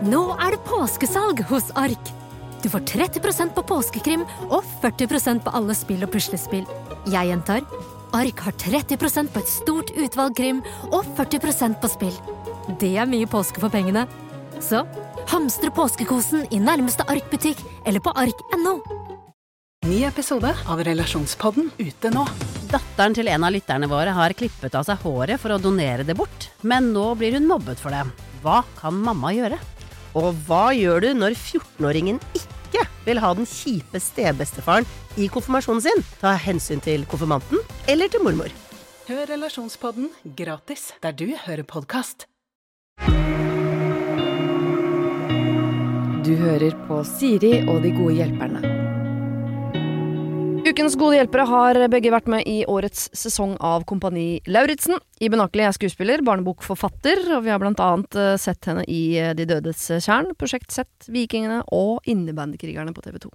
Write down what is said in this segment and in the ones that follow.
Nå er det påskesalg hos Ark! Du får 30% på påskekrim og 40% på alle spill og puslespill. Jeg gjentar Ark har 30% på et stort utvalg krim og 40% på spill. Det er mye påske for pengene. Så hamstre påskekosen i nærmeste Ark-butikk eller på ark.no. Ny episode av Relasjonspodden ute nå. Datteren til en av lytterne våre har klippet av seg håret for å donere det bort, men nå blir hun mobbet for det. Hva kan mamma gjøre? Og hva gjør du når 14-åringen ikke vil ha den kjipe stebestefaren i konfirmasjonen sin? Ta hensyn til konfirmanten eller til mormor. Hør Relasjonspodden gratis der du hører podkast. Du hører på Siri og de gode hjelperne. Ukens gode hjelpere har begge vært med i årets sesong av Kompani Lauritzen. Iben Akeli er skuespiller, barnebokforfatter, og vi har blant annet eh, sett henne i eh, De dødes tjern, Prosjekt Z, Vikingene og Innebandykrigerne på TV 2.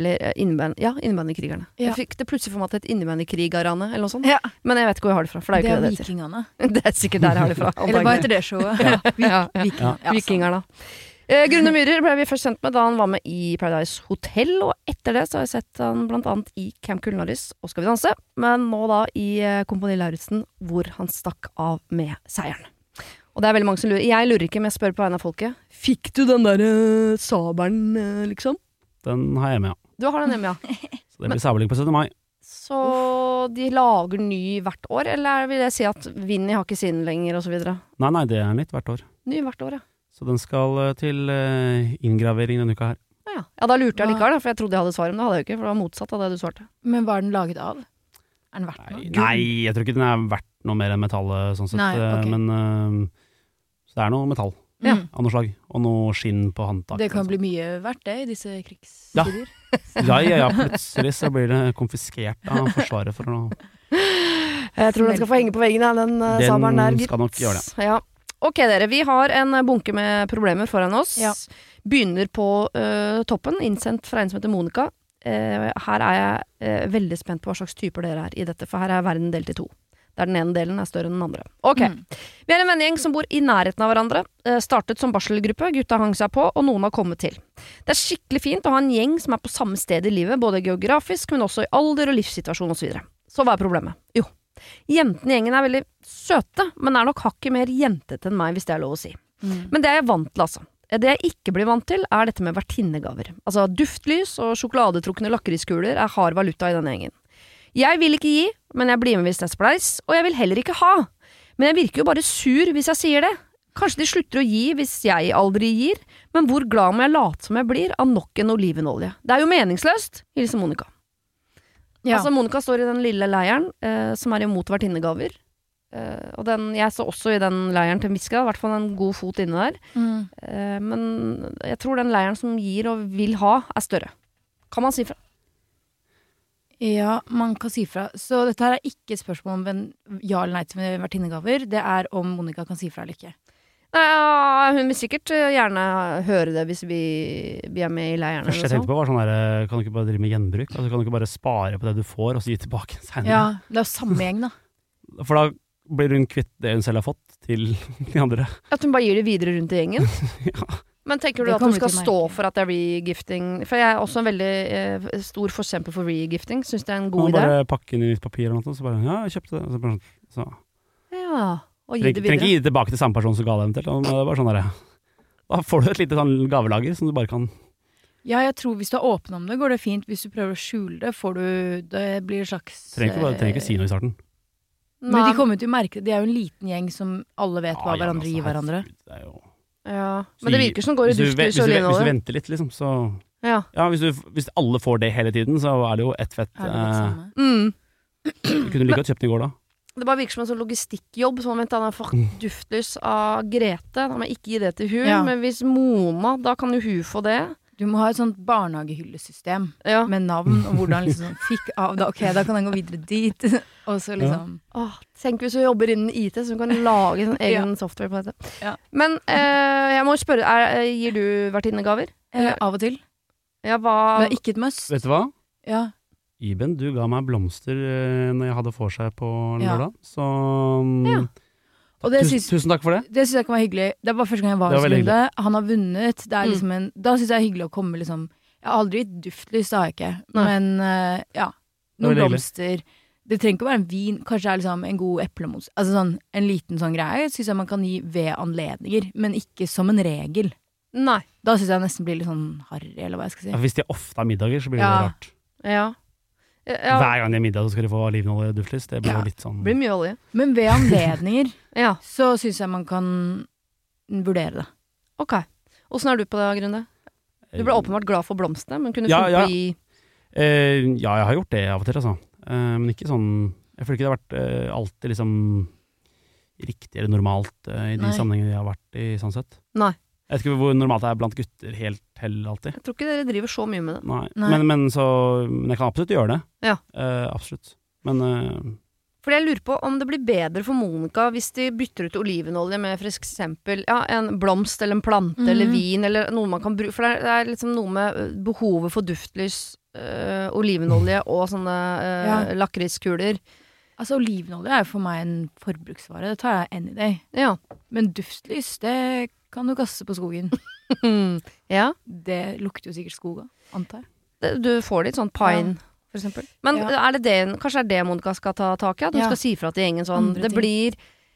Eller eh, inneband, ja, Innebandykrigerne. Ja. Jeg fikk det plutselig for meg til et Innebandykrigarane eller noe sånt. Ja. Men jeg vet ikke hvor jeg har det fra, for det er jo ikke det det heter. Vikingene. Det er sikkert der jeg har det fra. Eller hva heter det showet? Ja, ja, Eh, Grunne Myhrer ble vi først kjent med da han var med i Paradise Hotel, og etter det så har jeg sett han blant annet i Camp Kulinaris og Skal vi danse, men nå da i eh, Kompani Lauritzen, hvor han stakk av med seieren. Og det er veldig mange som lurer. Jeg lurer ikke, men jeg spør på vegne av folket. Fikk du den derre sabelen, uh, liksom? Den har jeg med, ja. Du har den hjemme, ja. Så det blir sabling på 17. mai. Så de lager ny hvert år, eller vil jeg si at Vinni har ikke sin lenger, og så videre? Nei, nei, det er nytt hvert år. Ny hvert år, ja. Så den skal eh, til eh, inngravering denne uka her. Ja, ja da lurte jeg likevel, da, for jeg trodde jeg hadde svaret, men det hadde jeg jo ikke, for det var motsatt av det du svarte. Men hva er den laget av? Er den verdt noe? nei, jeg tror ikke den er verdt noe mer enn metallet, sånn sett. Nei, okay. Men eh, Så det er noe metall Ja. Mm. av noe slag. Og noe skinn på håndtaket. Det kan bli mye verdt, det, i disse krigstider. Ja. Ja, ja, ja, plutselig så blir det konfiskert av Forsvaret for noe. Jeg tror den skal få henge på veggen, ja, den Den sabelen der, gitt. skal nok gjøre det. Ja. Ok, dere. Vi har en bunke med problemer foran oss. Ja. Begynner på uh, toppen, innsendt fra en som heter Monica. Uh, her er jeg uh, veldig spent på hva slags typer dere er i dette, for her er verden delt i to. Der den ene delen er større enn den andre. Ok. Mm. Vi er en vennegjeng som bor i nærheten av hverandre. Startet som barselgruppe, gutta hang seg på, og noen har kommet til. Det er skikkelig fint å ha en gjeng som er på samme sted i livet, både geografisk, men også i alder og livssituasjon osv. Så, videre. så hva er problemet? Jo, jentene i gjengen er veldig søte, men er nok hakket mer jentete enn meg, hvis det er lov å si. Mm. Men det er jeg vant til, altså. Det jeg ikke blir vant til, er dette med vertinnegaver. Altså, duftlys og sjokoladetrukne lakriskuler er hard valuta i denne gjengen. Jeg vil ikke gi, men jeg blir med hvis det er spleis, og jeg vil heller ikke ha. Men jeg virker jo bare sur hvis jeg sier det. Kanskje de slutter å gi hvis jeg aldri gir, men hvor glad må jeg late som jeg blir av nok en olivenolje? Det er jo meningsløst! Hilsen Monica. Ja. Altså, Monica står i den lille leiren eh, som er imot vertinnegaver. Eh, og den, jeg står også i den leiren til en viss grad, i hvert fall en god fot inne der. Mm. Eh, men jeg tror den leiren som gir og vil ha, er større. Kan man si fra? ja, man kan si fra. Så dette her er ikke et spørsmål om en ja eller nei til vertinnegaver. Det er om Monica kan si fra eller ikke. Ja, hun vil sikkert eh, gjerne høre det hvis vi, vi er med i leiren. Første jeg tenkte på var sånn der, eh, kan du ikke bare drive med gjenbruk? Altså, kan du ikke bare spare på det du får, og så gi tilbake senere? Ja, det er jo samme gjeng, da. For da blir hun kvitt det hun selv har fått, til de andre. At hun bare gir det videre rundt i gjengen. Ja. Men tenker du at hun skal stå for at det er regifting? For jeg er også en veldig eh, stor forkjemper for regifting. Syns det er en god idé. bare pakke inn i nytt papir eller noe, så bare Ja, jeg kjøpte det. Så bare, sånn, så. Ja, og gi det videre. trenger ikke gi det tilbake til samme person som ga det eventuelt. Det er bare sånn der, Da får du et lite sånn gavelager som du bare kan Ja, jeg tror hvis du er åpen om det, går det fint. Hvis du prøver å skjule det, får du Det blir en slags Trenger ikke, bare, trenger ikke si noe i starten. Men de kommer til å merke det. De er jo en liten gjeng som alle vet hva Ja, ja, hverandre altså, gir hverandre. herregud, det er jo- ja. Så Men det virker som det går i hvis du ve- duftlys hvis du Hvis du venter litt, liksom, så Ja. Ja, hvis, du, hvis alle får det hele tiden, så er det jo ett fett. Det Eh, mm. Kunne du like godt kjøpt den i går, da. Det bare virker som en sånn logistikkjobb. Sånn, vent, han er fuck duftløs duftlys av Grete. Da må jeg ikke gi det til hun. Ja. Men hvis Mona, da kan jo hun få det. Du må ha et sånt barnehagehyllesystem Ja. med navn og hvordan liksom sånn, fikk av da, Ok, da kan den gå videre dit. Og så liksom Åh, tenk hvis hun jobber innen IT, så hun kan lage sånn egen software på dette. Ja. Men eh, jeg må spørre, er, gir du vertinnegaver? eh, Av og til. Ja, hva Det er ikke et must. Vet du hva? Ja. Iben, du ga meg blomster eh, når jeg hadde vorset på Ja. lørdag, så mm, Ja. Og det Tusen, takk for det. det syns jeg kan være hyggelig. Det er bare første gang jeg var hos Lunde. Han har vunnet. Det er Mm. liksom en, da syns jeg det er hyggelig å komme liksom Jeg har aldri gitt duftlys, det har jeg ikke. Nei. Men uh, ja. Noen det blomster. Det trenger ikke å være en vin. Kanskje det er liksom en god eplemos. Altså sånn, en liten sånn greie syns jeg man kan gi ved anledninger, men ikke som en regel. Nei. Da syns jeg nesten blir litt sånn harry, eller hva jeg skal si. Ja, hvis de ofte har middager, så blir det Ja. rart. Ja. Ja. Hver gang det er middag, så skal de få olivenoljeduftlys. Det blir Ja. jo litt sånn Det blir mye olje. Men ved anledninger Ja, så syns jeg man kan vurdere det. ok. Åssen er du på det, Grunde? Du ble åpenbart glad for blomstene, men kunne Ja, funnet i Eh, ja, jeg har gjort det av og til, altså. Eh, men ikke sånn Jeg føler ikke det har vært eh, alltid liksom riktig eller normalt eh, i de Nei. sammenhengene jeg har vært i, sånn sett. Nei. Jeg vet ikke hvor normalt det er blant gutter helt heller alltid. Jeg tror ikke dere driver så mye med det. Nei. Nei. Men, men, så, men jeg kan absolutt gjøre det. Ja. Uh, absolutt. Men uh, Fordi jeg lurer på om det blir bedre for Monica hvis de bytter ut olivenolje med for eksempel ja, en blomst eller en plante eller Mhm. vin eller noe man kan bruke For det er, det er liksom noe med behovet for duftlys, uh, olivenolje og sånne uh, Ja. lakriskuler. Altså Olivenolje er jo for meg en forbruksvare. Det tar jeg any day. Ja. Men duftlys, det kan du kaste på skogen. ja. Det lukter jo sikkert skog av, antar jeg. Du får litt sånn pine, for eksempel. Men Ja. er det det, kanskje det er det Monica skal ta tak i? At hun Ja. skal si fra til gjengen sånn Andre Det ting. blir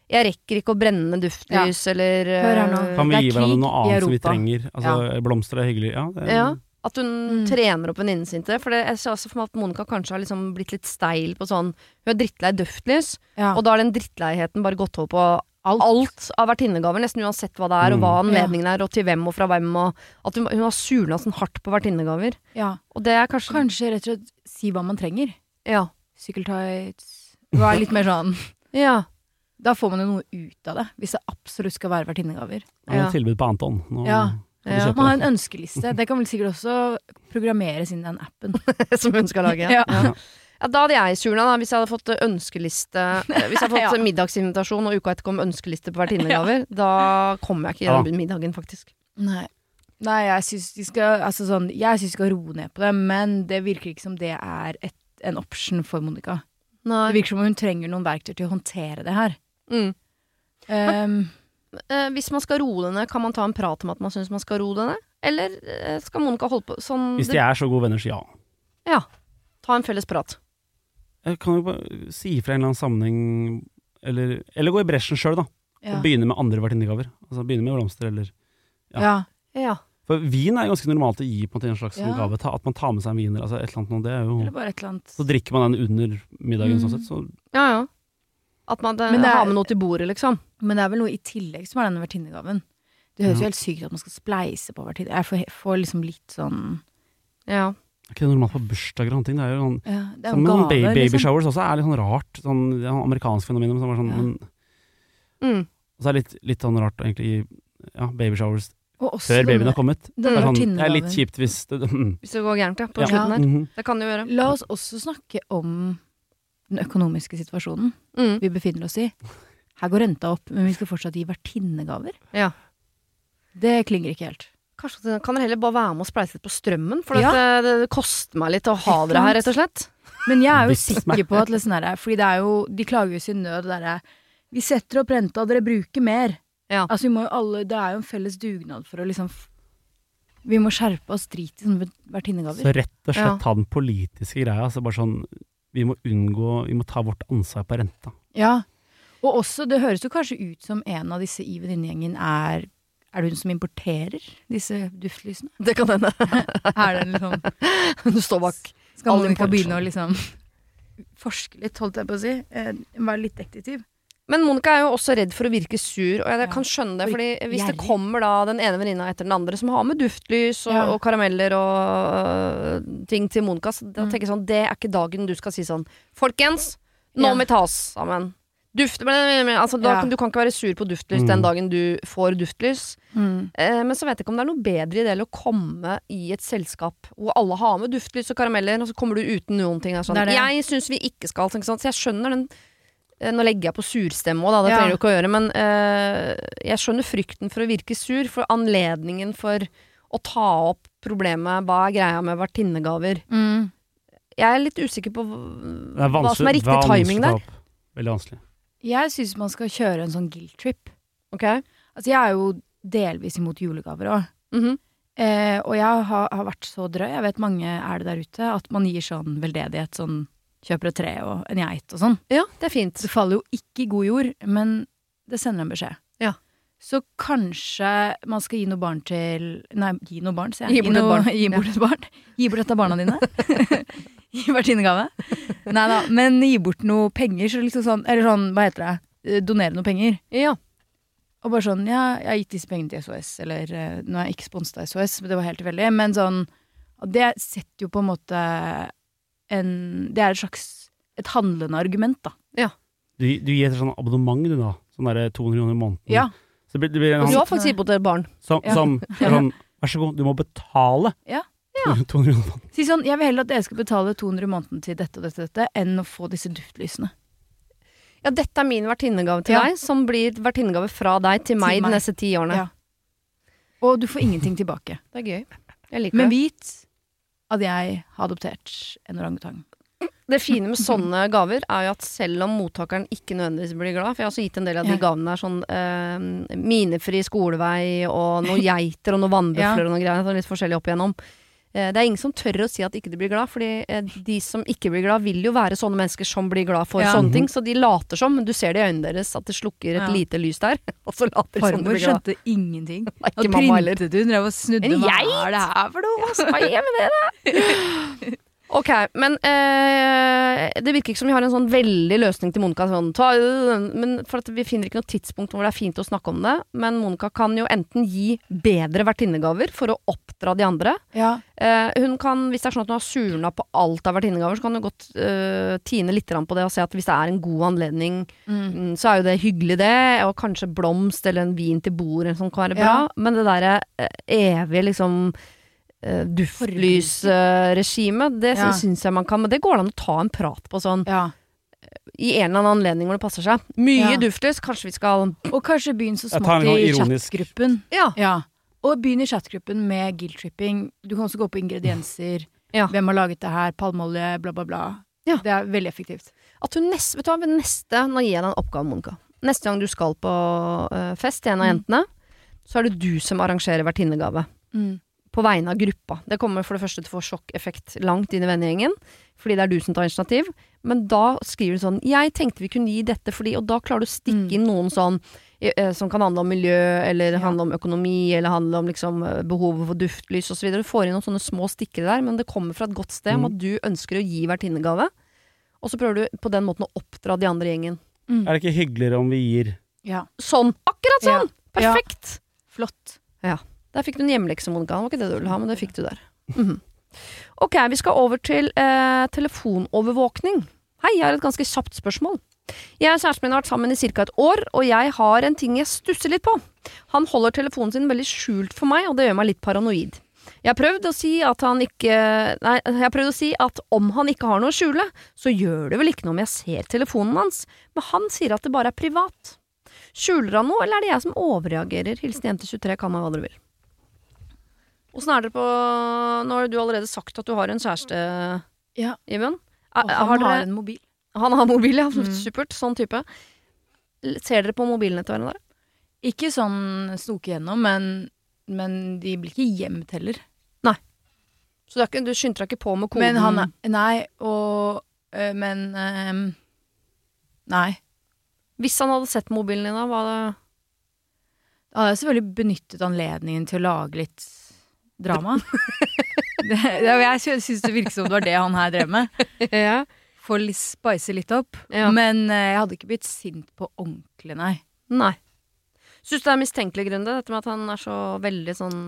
Jeg rekker ikke å brenne duftlys, eller Hør her nå. ø, kan vi er gi hverandre noe annet som vi trenger? Altså, Blomster er hyggelig. Ja, det, Ja. At hun Mm. trener opp venninnen sin til det. For det, jeg ser også for meg at Monica kanskje har liksom blitt litt steil på sånn Hun er drittlei duftlys, Ja. og da har den drittleiheten bare gått over på alt, av vertinnegaver. Nesten uansett hva det er, og hva Mm. anledningen er, og til hvem og fra hvem. Og at hun, hun har surna sånn hardt på vertinnegaver. ja. Og det er kanskje Kanskje rett og slett si hva man trenger. Ja. Sykkeltights er litt mer sånn ja. Da får man jo noe ut av det, hvis det absolutt skal være vertinnegaver. Det er Ja. et tilbud på Anton. Nå Ja. Ja. Man har en ønskeliste. Det kan vel sikkert også programmeres inn i den appen. Som hun skal lage. Ja. Ja. Ja, da hadde jeg surna, da, hvis jeg hadde fått eh, ønskeliste eh, Hvis jeg hadde fått Ja. middagsinvitasjon og uka etter kom ønskeliste på vertinnegaver, da kommer jeg ikke gjennom Ja. middagen, faktisk. Nei. Nei, jeg syns de skal Altså sånn, jeg syns de skal roe ned på det, men det virker ikke som det er et, en option for Monica. Nei. Det virker som om hun trenger noen verktøy til å håndtere det her. Mm. Um, Eh, hvis man skal roe det ned, kan man ta en prat om at man syns man skal roe det ned? Eller eh, skal Monica holde på sånn Hvis de er så gode venner, så ja. Ja. Ta en felles prat. Jeg kan jo bare si fra en eller annen sammenheng Eller, eller gå i bresjen sjøl, da. ja. Og begynne med andre vertinnegaver. Altså begynne med blomster eller ja. ja. Ja. For vin er ganske normalt å gi på en, slags Ja. gave. Ta, at man tar med seg en viner, altså et eller annet. Det er jo Eller bare et eller annet. Så drikker man den under middagen, Mm. sånn sett. Så ja, ja. At man det, Men det er- har med noe til bordet, liksom. Men det er vel noe i tillegg som er denne vertinnegaven. Det høres Ja. jo helt sykt ut at man skal spleise på vertinne. Jeg får, får liksom litt sånn Ja. Er ikke det normalt på bursdager og sånne ting? Det er jo sånn ja, Det er jo sånn gave, ba- baby liksom. showers også er litt sånn rart. Sånn, det er sånn amerikansk fenomen. Som sånn, Ja. men, Mm. så er det litt, litt sånn rart egentlig i ja, baby showers Og også før babyen har kommet. Det er, sånn, det er litt kjipt hvis det mm, Hvis det går gærent, ja. På Ja. slutten her. mhm. Det kan det jo gjøre. La oss også snakke om den økonomiske situasjonen Mm. vi befinner oss i. Her går renta opp, men vi skal fortsatt gi vertinnegaver. Ja. Det klinger ikke helt. Kanskje kan dere heller bare være med og spleise litt på strømmen? For Ja. det, det koster meg litt å ha dere her, rett og slett. Men jeg er jo sikker på at liksom der, Fordi det er jo De klager jo sin nød, derre Vi setter opp renta, dere bruker mer. Ja. Altså vi må jo alle Det er jo en felles dugnad for å liksom Vi må skjerpe oss, drit i sånne vertinnegaver. Så rett og slett Ja. ta den politiske greia. Altså bare sånn Vi må unngå Vi må ta vårt ansvar på renta. Ja. Og også, det høres jo kanskje ut som en av disse i venninnegjengen er Er det hun som importerer disse duftlysene? Det kan hende. Er det liksom Du står bak. Skal import. begynne å liksom forske litt, holdt jeg på å si? Eh, Være litt detektiv? Men Monica er jo også redd for å virke sur, og jeg Ja. kan skjønne det. Fordi hvis det kommer da den ene venninna etter den andre som har med duftlys og, Ja. og karameller og uh, ting til Monica, så da Mm. tenker jeg sånn Det er ikke dagen du skal si sånn Folkens, nå Ja. må vi ta oss sammen. Duft, altså, da, Ja. Du kan ikke være sur på duftlys Mm. den dagen du får duftlys. Mm. Eh, men så vet jeg ikke om det er noe bedre idé å komme i et selskap hvor alle har med duftlys og karameller, og så kommer du uten noen ting. Sånn. Det det. Jeg syns vi ikke skal, sånn, sant? så jeg skjønner den eh, Nå legger jeg på surstemme òg, da, det Ja. trenger du ikke å gjøre, men eh, jeg skjønner frykten for å virke sur, for anledningen for å ta opp problemet hva er greia med vertinnegaver. Mm. Jeg er litt usikker på hva som er riktig timing der. Veldig vanskelig. Jeg syns man skal kjøre en sånn guilt trip. Ok? Altså, jeg er jo delvis imot julegaver òg. Mhm. Eh, og jeg har, har vært så drøy, jeg vet mange er det der ute, at man gir sånn veldedighet, sånn kjøper et tre og en geit og sånn. Ja, det er fint. Det faller jo ikke i god jord, men det sender en beskjed. Ja. Så kanskje man skal gi noe barn til Nei, gi noe barn, sier jeg. Gi bort et barn. Gi bort et barn. Gi bort et av barna dine. gi vertinnegave. Nei da, men gi bort noe penger, så liksom sånn Eller sånn, hva heter det? Eh, Donere noe penger. Ja. Og bare sånn, ja, jeg har gitt disse pengene til SOS, eller eh, nå er jeg ikke sponset av SOS, men det var helt tilfeldig. Men sånn, og det setter jo på en måte en Det er et slags et handlende argument, da. Du, du gir et sånn abonnement, du da. Sånn derre 200 kroner i måneden. Ja. Så det blir, det blir en du har faktisk gitt bort et barn. som, Ja. som er sånn Vær så god, du må betale Ja. 200 kroner i måneden. Si sånn, jeg vil heller at dere skal betale 200 i måneden til dette og dette, og dette, enn å få disse duftlysene. Ja, dette er min vertinnegave til Ja. deg, som blir vertinnegave fra deg til meg de neste ti årene. Ja. Og du får ingenting tilbake. Det er gøy. Jeg liker Men det. vit at jeg har adoptert en orangutang. Det fine med sånne gaver er jo at selv om mottakeren ikke nødvendigvis blir glad For jeg har også gitt en del av de Ja. gavene der sånn eh, minefri skolevei og noen geiter og noen vannbøfler Ja. og noen greier. Sånn litt forskjellig opp igjennom. Eh, det er ingen som tør å si at ikke de blir glad, fordi eh, de som ikke blir glad, vil jo være sånne mennesker som blir glad for Ja. sånne ting. Så de later som, men du ser det i øynene deres at det slukker et Ja. lite lys der. Og så later de som de Farmor blir glad. skjønte ingenting. Nei, Og printet hun, drev og snudde. Hva er det her for noe? Hva er med det, da? Ok, men eh, det virker ikke som vi har en sånn veldig løsning til Monica. Sånn, ta, men for at vi finner ikke noe tidspunkt hvor det er fint å snakke om det. Men Monica kan jo enten gi bedre vertinnegaver for å oppdra de andre. Ja. Eh, hun kan, Hvis det er sånn at hun har surna på alt av vertinnegaver, så kan hun godt eh, tine litt på det og se at hvis det er en god anledning, Mm. mm, så er jo det hyggelig, det. Og kanskje blomst eller en vin til bordet som kan være bra. Ja. Men det derre eh, evige liksom duftlysregimet, det Ja. syns jeg man kan. Men det går an å ta en prat på sånn ja. i en eller annen anledning hvor det passer seg. Mye Ja. duftlys, kanskje vi skal Og kanskje begynn så smått i sånn chatgruppen. Ja. Ja. Og begynn i chatgruppen med guilt-tripping. Du kan også gå på ingredienser. Ja. Hvem har laget det her? Palmeolje, bla, bla, bla. Ja. Det er veldig effektivt. At hun neste, vet du hva, ved neste, nå gir jeg deg en oppgave, Monica. Neste gang du skal på eh, fest til en av Mm. jentene, så er det du som arrangerer vertinnegave. Mm. På vegne av gruppa. Det kommer for det første til å få sjokkeffekt langt inn i vennegjengen, fordi det er du som tar initiativ. Men da skriver du sånn 'Jeg tenkte vi kunne gi dette fordi' Og da klarer du å stikke Mm. inn noen sånn eh, som kan handle om miljø, eller Ja. handle om økonomi, eller handle om liksom eh, behovet for duftlys osv. Du får inn noen sånne små stikkere der, men det kommer fra et godt sted om Mm. at du ønsker å gi vertinnegave. Og så prøver du på den måten å oppdra de andre i gjengen. Mm. Er det ikke hyggeligere om vi gir Ja. Sånn! Akkurat sånn! Ja. Perfekt! Flott. Der fikk du en hjemmelekse, Monica. Det var ikke det du ville ha, men det fikk du der. Mhm. Ok, vi skal over til eh, telefonovervåkning. Hei, jeg har et ganske kjapt spørsmål. Jeg og kjæresten min har vært sammen i ca. et år, og jeg har en ting jeg stusser litt på. Han holder telefonen sin veldig skjult for meg, og det gjør meg litt paranoid. Jeg har prøvd å si at han ikke Nei, jeg har prøvd å si at om han ikke har noe å skjule, så gjør det vel ikke noe om jeg ser telefonen hans, men han sier at det bare er privat. Skjuler han noe, eller er det jeg som overreagerer? Hilsen jente23, kall meg hva dere vil. Åssen er dere på Nå har du allerede sagt at du har en kjæreste, Ja. Og Er- han har har en mobil. han har mobil, ja. Mm. Supert. Sånn type. Ser dere på mobilene til hverandre? Ikke sånn snoke gjennom, men, men de blir ikke gjemt heller. Nei. Så ikke, du skyndte deg ikke på med koden? Men han er Nei, og øh, Men øh, Nei. Hvis han hadde sett mobilen din, da, var det Da hadde jeg selvfølgelig benyttet anledningen til å lage litt drama. det, jeg syns det virker som det var det han her drev med. ja. Få å spice litt opp. Ja. Men øh, jeg hadde ikke blitt sint på ordentlig, nei. Nei. Syns du det er mistenkelig grunn? Dette med at han er så veldig sånn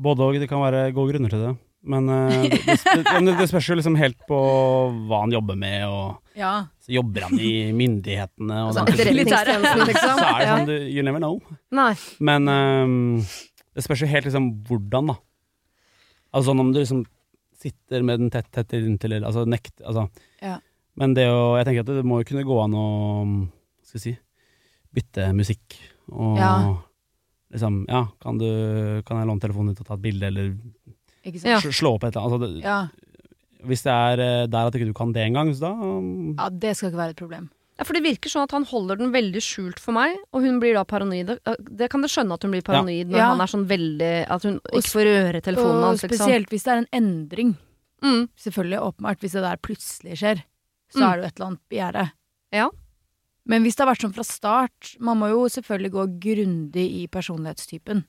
Både og, det kan være gode grunner til det. Men uh, det, det, det spørs jo liksom helt på hva han jobber med, og Ja. så jobber han i myndighetene og altså. Etterretningstjenesten, liksom? Så er det sånn, du, you never know. Nei. Men um, det spørs jo helt liksom hvordan, da. Altså sånn om du liksom sitter med den tett tett inntil, altså nekt altså. Ja. Men det å Jeg tenker at det må jo kunne gå an å Skal vi si bytte musikk og Ja. liksom Ja, kan du Kan jeg låne telefonen din og ta et bilde, eller Ja. slå opp et eller annet? Altså, det, Ja. Hvis det er eh, der at ikke du kan det engang, så da um, ja, det skal ikke være et problem. Ja, for det virker sånn at han holder den veldig skjult for meg, og hun blir da paranoid. Det kan du skjønne at hun blir paranoid når Ja. han er sånn veldig At hun ikke får røre telefonen hans, liksom. spesielt hvis det er en endring. Mm. Selvfølgelig, åpenbart, hvis det der plutselig skjer, så Mm. er det jo et eller annet begjære. Ja. Men hvis det har vært sånn fra start Man må jo selvfølgelig gå grundig i personlighetstypen.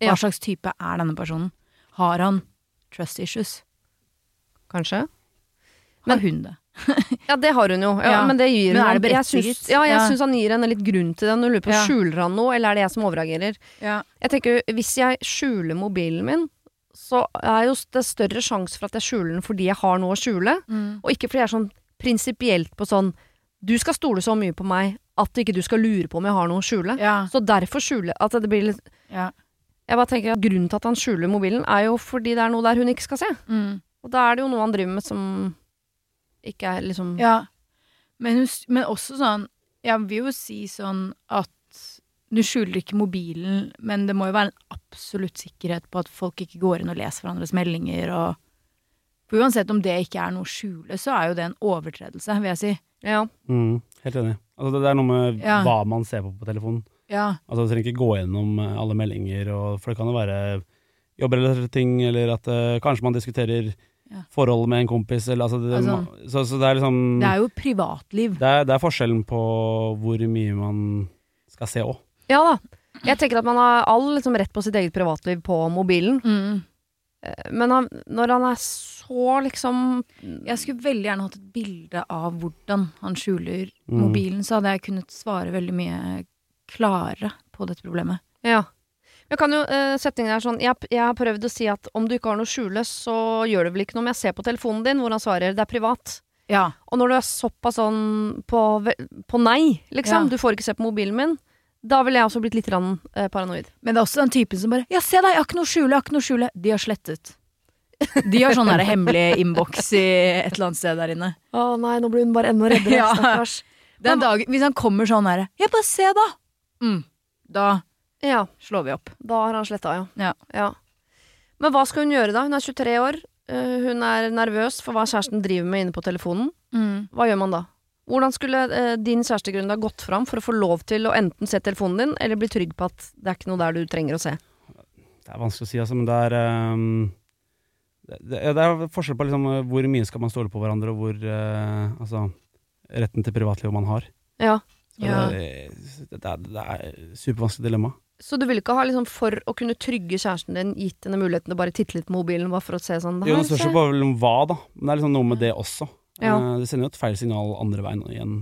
Hva Ja. slags type er denne personen? Har han trust issues? Kanskje. Har hun det? Ja, det har hun jo. Ja, Ja. Men det gir Men det jeg syns- Ja, jeg syns han gir henne litt grunn til det. Nå lurer på. Skjuler han noe, eller er det jeg som overreagerer? Ja. Jeg tenker, Hvis jeg skjuler mobilen min, så er jo det større sjanse for at jeg skjuler den fordi jeg har noe å skjule, Mm. og ikke fordi jeg er sånn prinsipielt på sånn Du skal stole så mye på meg at ikke du skal lure på om jeg har noe å skjule. Så derfor skjule At det blir litt ja. Jeg bare tenker at Grunnen til at han skjuler mobilen, er jo fordi det er noe der hun ikke skal se. Mm. Og da er det jo noe han driver med som ikke er liksom Ja, men, hun men også sånn Jeg vil jo si sånn at du skjuler ikke mobilen, men det må jo være en absolutt sikkerhet på at folk ikke går inn og leser hverandres meldinger og For uansett om det ikke er noe å skjule, så er jo det en overtredelse, vil jeg si. Ja. Mm, helt enig. Altså, det, er noe med Ja. hva man ser på på telefonen. Ja. Altså, du trenger ikke gå gjennom eh, alle meldinger, og, for det kan jo være jobbrelaterte ting, eller at uh, kanskje man diskuterer Ja. forholdet med en kompis, eller altså, det, Altså, så, så det er liksom Det er jo privatliv. det, er, det er forskjellen på hvor mye man skal se òg. ja da. Jeg tenker at man har all liksom, rett på sitt eget privatliv på mobilen. Mm. Eh, Men han, når han er så liksom Jeg skulle veldig gjerne hatt et bilde av hvordan han skjuler Mm. mobilen, så hadde jeg kunnet svare veldig mye klarere på dette problemet. Ja. Jeg kan jo, uh, Setningen er sånn jeg, jeg har prøvd å si at om du ikke har noe å skjule, så gjør det vel ikke noe om jeg ser på telefonen din, hvor han svarer det er privat. Ja. Og når du er såpass sånn på, på nei, liksom, Ja. du får ikke se på mobilen min, da ville jeg også blitt litt rann, eh, paranoid. Men det er også den typen som bare 'Ja, se deg, jeg har ikke noe å skjule, jeg har ikke noe å skjule'. De har slettet. De har sånn hemmelig innboks i et eller annet sted der inne. Å nei, nå blir hun bare enda reddere. Ja. Stakkars. Den dagen, hvis han kommer sånn herre 'Ja, bare se, da', mm, da Ja, slår vi opp. da har han sletta, ja. Ja. Men hva skal hun gjøre da? Hun er 23 år. eh, hun er nervøs for hva kjæresten driver med inne på telefonen. Mm. Hva gjør man da? Hvordan skulle eh, din kjærestegrunn da gått fram for å få lov til å enten se telefonen din, eller bli trygg på at det er ikke noe der du trenger å se? Det er vanskelig å si, altså, men det er um, det, det, er forskjell på liksom, hvor mye skal man stole på hverandre, og hvor uh, Altså, retten til privatliv man har. Ja. Ja. det, det, er, det er supervanskelig dilemma. Så du vil ikke ha liksom for å kunne trygge kjæresten din, gitt henne muligheten til å bare titte litt på mobilen, bare for å se sånn Jo, det spørs jo på om hva, da. Men det er liksom noe med det også. Ja. Eh, det sender jo et feil signal andre veien igjen.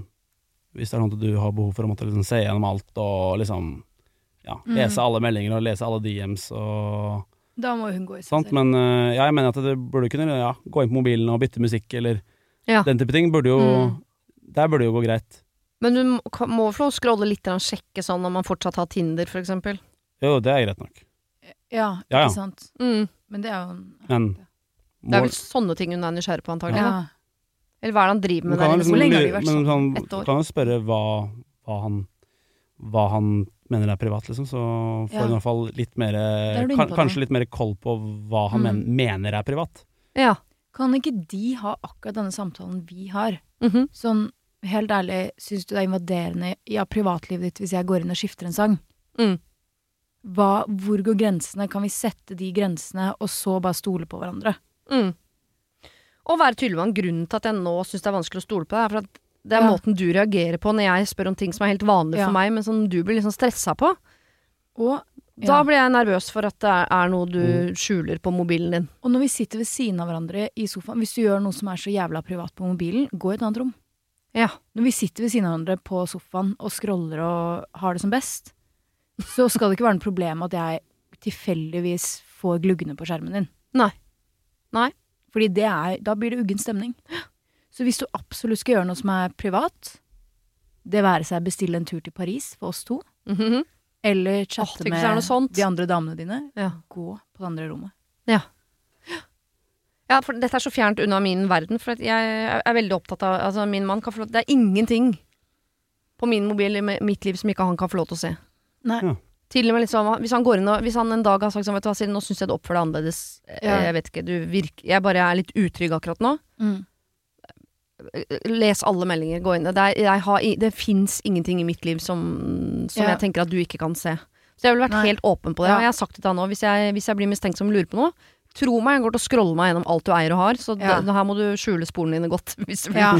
Hvis det er sånn at du har behov for å måtte liksom se gjennom alt og liksom ja, Mm. lese alle meldinger og lese alle DMs og Da må hun gå i seg selv. Men eh, ja, jeg mener at det burde kunne ja, gå inn på mobilen og bytte musikk eller Ja. den type ting. Burde jo Mm. Der burde jo gå greit. Men du må, få scrolle litt, og sjekke sånn om man fortsatt har Tinder, for eksempel. Jo, det er greit nok. Ja, Ja, ja. ikke sant. Mm. Men det er jo Men Det er vel sånne ting hun er nysgjerrig på, antagelig. ja. Eller hva er det han driver med der liksom, Hvor lenge har de vært sånn? sånn, Ett år. kan jo spørre hva, hva, han, hva han mener er privat, liksom. Så får Ja. hun i hvert fall litt mer er kan, Kanskje litt mer koll på hva han Mm. mener er privat. Ja. Kan ikke de ha akkurat denne samtalen vi har? Mhm. Sånn, helt ærlig, syns du det er invaderende i ja, privatlivet ditt hvis jeg går inn og skifter en sang? Mm. Hva, hvor går grensene? Kan vi sette de grensene, og så bare stole på hverandre? Mm. Og være tydelig han. Grunnen til at jeg nå syns det er vanskelig å stole på deg, er for at det er Ja. måten du reagerer på når jeg spør om ting som er helt vanlig Ja. for meg, men som du blir liksom stressa på. Og, Da blir jeg nervøs for at det er noe du Mm. skjuler på mobilen din. og når vi sitter ved siden av hverandre i sofaen, hvis du gjør noe som er så jævla privat på mobilen, gå i et annet rom. Ja. Når vi sitter ved siden av hverandre på sofaen og scroller og har det som best, så skal det ikke være noe problem at jeg tilfeldigvis får gluggene på skjermen din. Nei. Nei. Fordi det er, da blir det uggen stemning. Så hvis du absolutt skal gjøre noe som er privat, det være seg bestille en tur til Paris for oss to, Mhm. eller chatte noe med de andre damene dine, ja. gå på det andre rommet. ja, for dette er så fjernt unna min verden, for jeg er veldig opptatt av Altså, min mann kan få lov Det er ingenting på min mobil i mitt liv som ikke han kan få lov til å se. Nei. Ja. Til og med liksom, hvis han går inn og Hvis han en dag har sagt sånn, vet du hva, Siri, nå syns jeg du oppfører deg annerledes. Eh, Ja. Jeg vet ikke, du virker Jeg bare er litt utrygg akkurat nå. Mm. Les alle meldinger, gå inn. Det, er, jeg har, i- det fins ingenting i mitt liv som, som Ja. jeg tenker at du ikke kan se. Så jeg ville vært Nei. helt åpen på det. Ja. Og jeg har sagt det til han òg, hvis, jeg- hvis jeg blir mistenksom og lurer på noe, tro meg, jeg går til å scrolle meg gjennom alt du eier og har, så Ja. det, her må du skjule sporene dine godt. Hvis du vil Ja.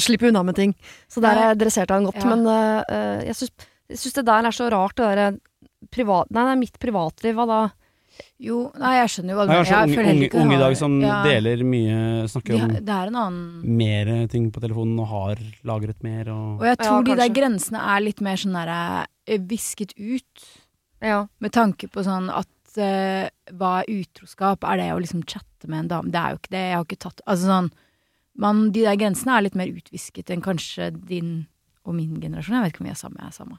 slippe unna med ting. Så der er jeg dressert han godt. Ja. Men øh, jeg syns jeg syns det der er så rart, det derre privat... Nei, det er mitt privatliv, hva da? Jo, nei, jeg skjønner jo hva du er mener. Jeg har så unge, unge i dag som ja, deler mye, snakker om er en annen mer ting på telefonen og har lagret mer og Og jeg Ja, tror de der grensene er litt mer sånn derre eh, visket ut. Ja. Med tanke på sånn at eh, hva er utroskap? Er det å liksom chatte med en dame? Det er jo ikke det. Jeg har ikke tatt Altså sånn man, De der grensene er litt mer utvisket enn kanskje din og min generasjon. Jeg vet ikke om vi er samme. Jeg er samme.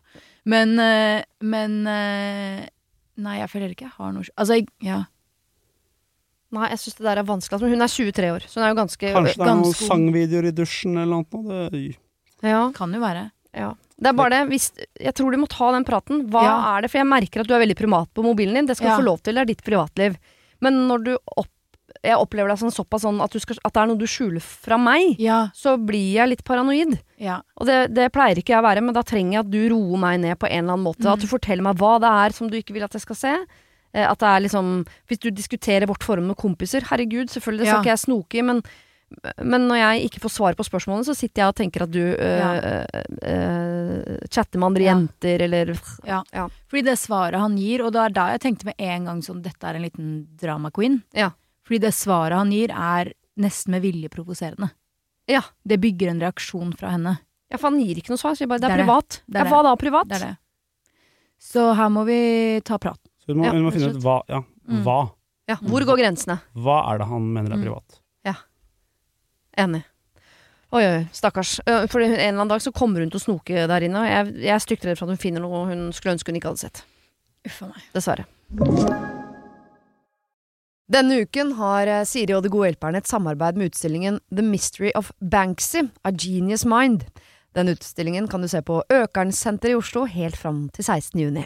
Men, uh, men uh, Nei, jeg føler ikke jeg har noe Altså, jeg, ja. Nei, jeg syns det der er vanskelig. Altså, hun er 23 år, så hun er jo ganske Kanskje det er noen ganske sangvideoer i dusjen eller noe. Det, Ja. Kan jo være. Ja. Det er bare det, hvis, jeg tror du må ta den praten. Hva Ja. er det? For jeg merker at du er veldig primat på mobilen din. Det skal Ja. du få lov til, det er ditt privatliv. Men når du opp, jeg opplever deg sånn, såpass sånn at, du skal, at det er noe du skjuler fra meg, Ja. så blir jeg litt paranoid. ja. Og det, det pleier ikke jeg å være, men da trenger jeg at du roer meg ned på en eller annen måte. Mm. At du forteller meg hva det er som du ikke vil at jeg skal se. Eh, At det er liksom Hvis du diskuterer vårt forhold med kompiser, herregud, selvfølgelig, det skal ikke jeg snoke i, men men når jeg ikke får svar på spørsmålene, så sitter jeg og tenker at du øh, øh, chatter med andre Ja. jenter, eller Ja. Ja. Fordi det svaret han gir, og det er da jeg tenkte med en gang sånn dette er en liten drama queen. Ja. Fordi det svaret han gir er nesten med vilje provoserende. Ja. Det bygger en reaksjon fra henne. Ja, for han gir ikke noe svar, sier bare det er, Det er privat. Det er ja, hva da, privat? Det er det. Så her må vi ta prat. så hun må, Ja, hun må finne ut hva, ja, Mm. hva. Ja, hvor går grensene? Hva er det han mener er Mm. privat? Enig. Oi, oi, stakkars. Øh, For en eller annen dag så kommer hun til å snoke der inne, og jeg, jeg er stygt redd for at hun finner noe hun skulle ønske hun ikke hadde sett. Uffa meg. Dessverre. Denne uken har eh, Siri og De gode hjelperne et samarbeid med utstillingen The Mystery of Banksy, A Genius Mind. Den utstillingen kan du se på Økernsenteret i Oslo helt fram til 16. juni.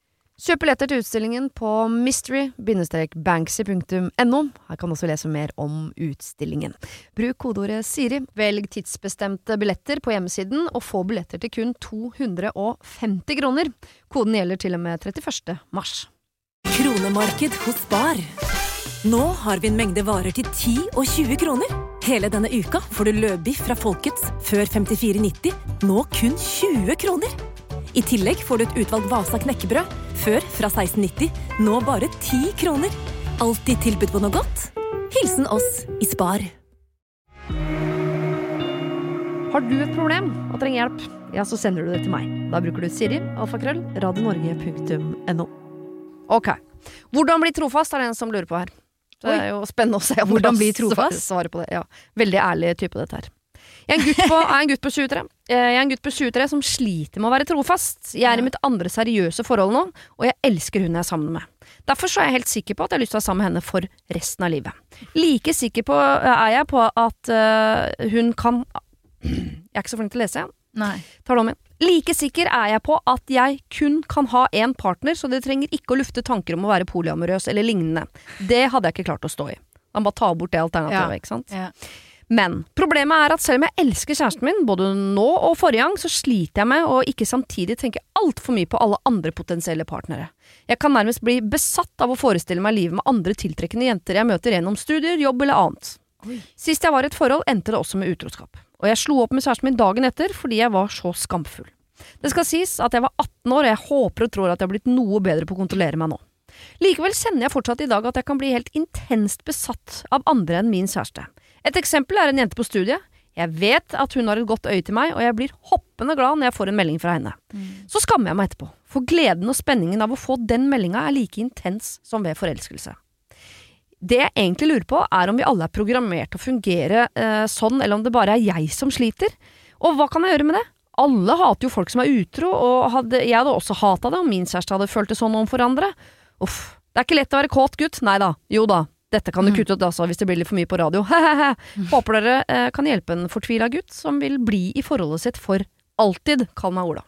Kjøp billetter til utstillingen på mystery-banksy.no. Her kan du også lese mer om utstillingen. Bruk kodeordet Siri, velg tidsbestemte billetter på hjemmesiden, og få billetter til kun 250 kroner. Koden gjelder til og med 31. mars. Kronemarked hos Bar. Nå har vi en mengde varer til 10 og 20 kroner. Hele denne uka får du løbiff fra Folkets før 54,90, nå kun 20 kroner. I tillegg får du et utvalgt Vasa knekkebrød, før fra 16,90, nå bare 10 kroner. Alltid tilbud på noe godt. Hilsen oss i Spar. Har du et problem og trenger hjelp, ja, så sender du det til meg. Da bruker du Siri, alfakrøll, radionorge.no. Ok. Hvordan bli trofast, er det en som lurer på her. Det er jo spennende å se om Hvordan bli trofast? svar- Svaret på det. Ja. Veldig ærlig type, dette her. Jeg er på, jeg er en gutt på 23. Eh, Jeg er en gutt på 23 som sliter med å være trofast. Jeg er i mitt andre seriøse forhold nå, og jeg elsker hun jeg er sammen med. Derfor så er jeg helt sikker på at jeg har lyst til å være sammen med henne for resten av livet. Like sikker på, er jeg på at uh, hun kan Jeg er ikke så flink til å lese, jeg. Nei. Tar det om igjen. Like sikker er jeg på at jeg kun kan ha én partner, så det trenger ikke å lufte tanker om å være polyamorøs eller lignende. Det hadde jeg ikke klart å stå i. Man bare tar bort det alternativet, Ja. ikke sant. Ja. Men problemet er at selv om jeg elsker kjæresten min, både nå og forrige gang, så sliter jeg med å ikke samtidig tenke altfor mye på alle andre potensielle partnere. Jeg kan nærmest bli besatt av å forestille meg livet med andre tiltrekkende jenter jeg møter gjennom studier, jobb eller annet. Sist jeg var i et forhold, endte det også med utroskap. Og jeg slo opp med kjæresten min dagen etter fordi jeg var så skamfull. Det skal sies at jeg var 18 år, og jeg håper og tror at jeg har blitt noe bedre på å kontrollere meg nå. Likevel kjenner jeg fortsatt i dag at jeg kan bli helt intenst besatt av andre enn min kjæreste. Et eksempel er en jente på studiet. Jeg vet at hun har et godt øye til meg, og jeg blir hoppende glad når jeg får en melding fra henne. Så skammer jeg meg etterpå, for gleden og spenningen av å få den meldinga er like intens som ved forelskelse. Det jeg egentlig lurer på, er om vi alle er programmert til å fungere eh, sånn, eller om det bare er jeg som sliter. Og hva kan jeg gjøre med det? Alle hater jo folk som er utro, og hadde, jeg hadde også hata det om min kjæreste hadde følt det sånn overfor andre. Uff, det er ikke lett å være kåt gutt. Nei da, jo da. Dette kan du kutte ut altså, hvis det blir litt for mye på radio. Håper dere eh, kan hjelpe en fortvila gutt som vil bli i forholdet sitt for alltid. Kall meg Ola.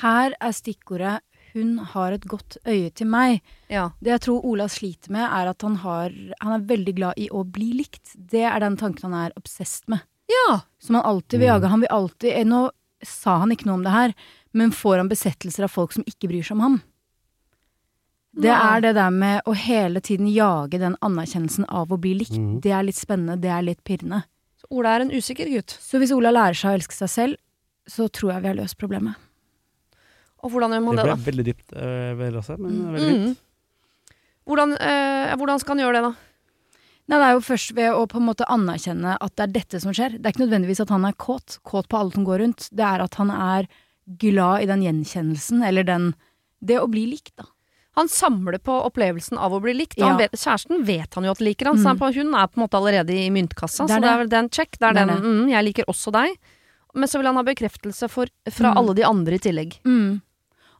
Her er stikkordet 'hun har et godt øye til meg'. Ja. Det jeg tror Ola sliter med, er at han, har, han er veldig glad i å bli likt. Det er den tanken han er obsesst med. ja. Som han alltid vil jage. Han vil alltid eh, Nå sa han ikke noe om det her, men får han besettelser av folk som ikke bryr seg om ham? Det er det der med å hele tiden jage den anerkjennelsen av å bli likt. Mm. Det er litt spennende, det er litt pirrende. Så Ola er en usikker gutt. Så hvis Ola lærer seg å elske seg selv, så tror jeg vi har løst problemet. Og hvordan gjør man Det da? det, ble veldig dypt, øh, vel også, men mm. veldig Mm. Hvordan, øh, hvordan skal han gjøre det, da? Nei, det er jo først ved å på en måte anerkjenne at det er dette som skjer. Det er ikke nødvendigvis at han er kåt, kåt på alle som går rundt. Det er at han er glad i den gjenkjennelsen, eller den Det å bli likt, da. Han samler på opplevelsen av å bli likt. Ja. vet, kjæresten vet han jo at liker han, Mm. han hun er på en måte allerede i myntkassa. Det er så det er vel den check. Det er Det er den mm, 'jeg liker også deg'. Men så vil han ha bekreftelse for, fra Mm. alle de andre i tillegg. Mm.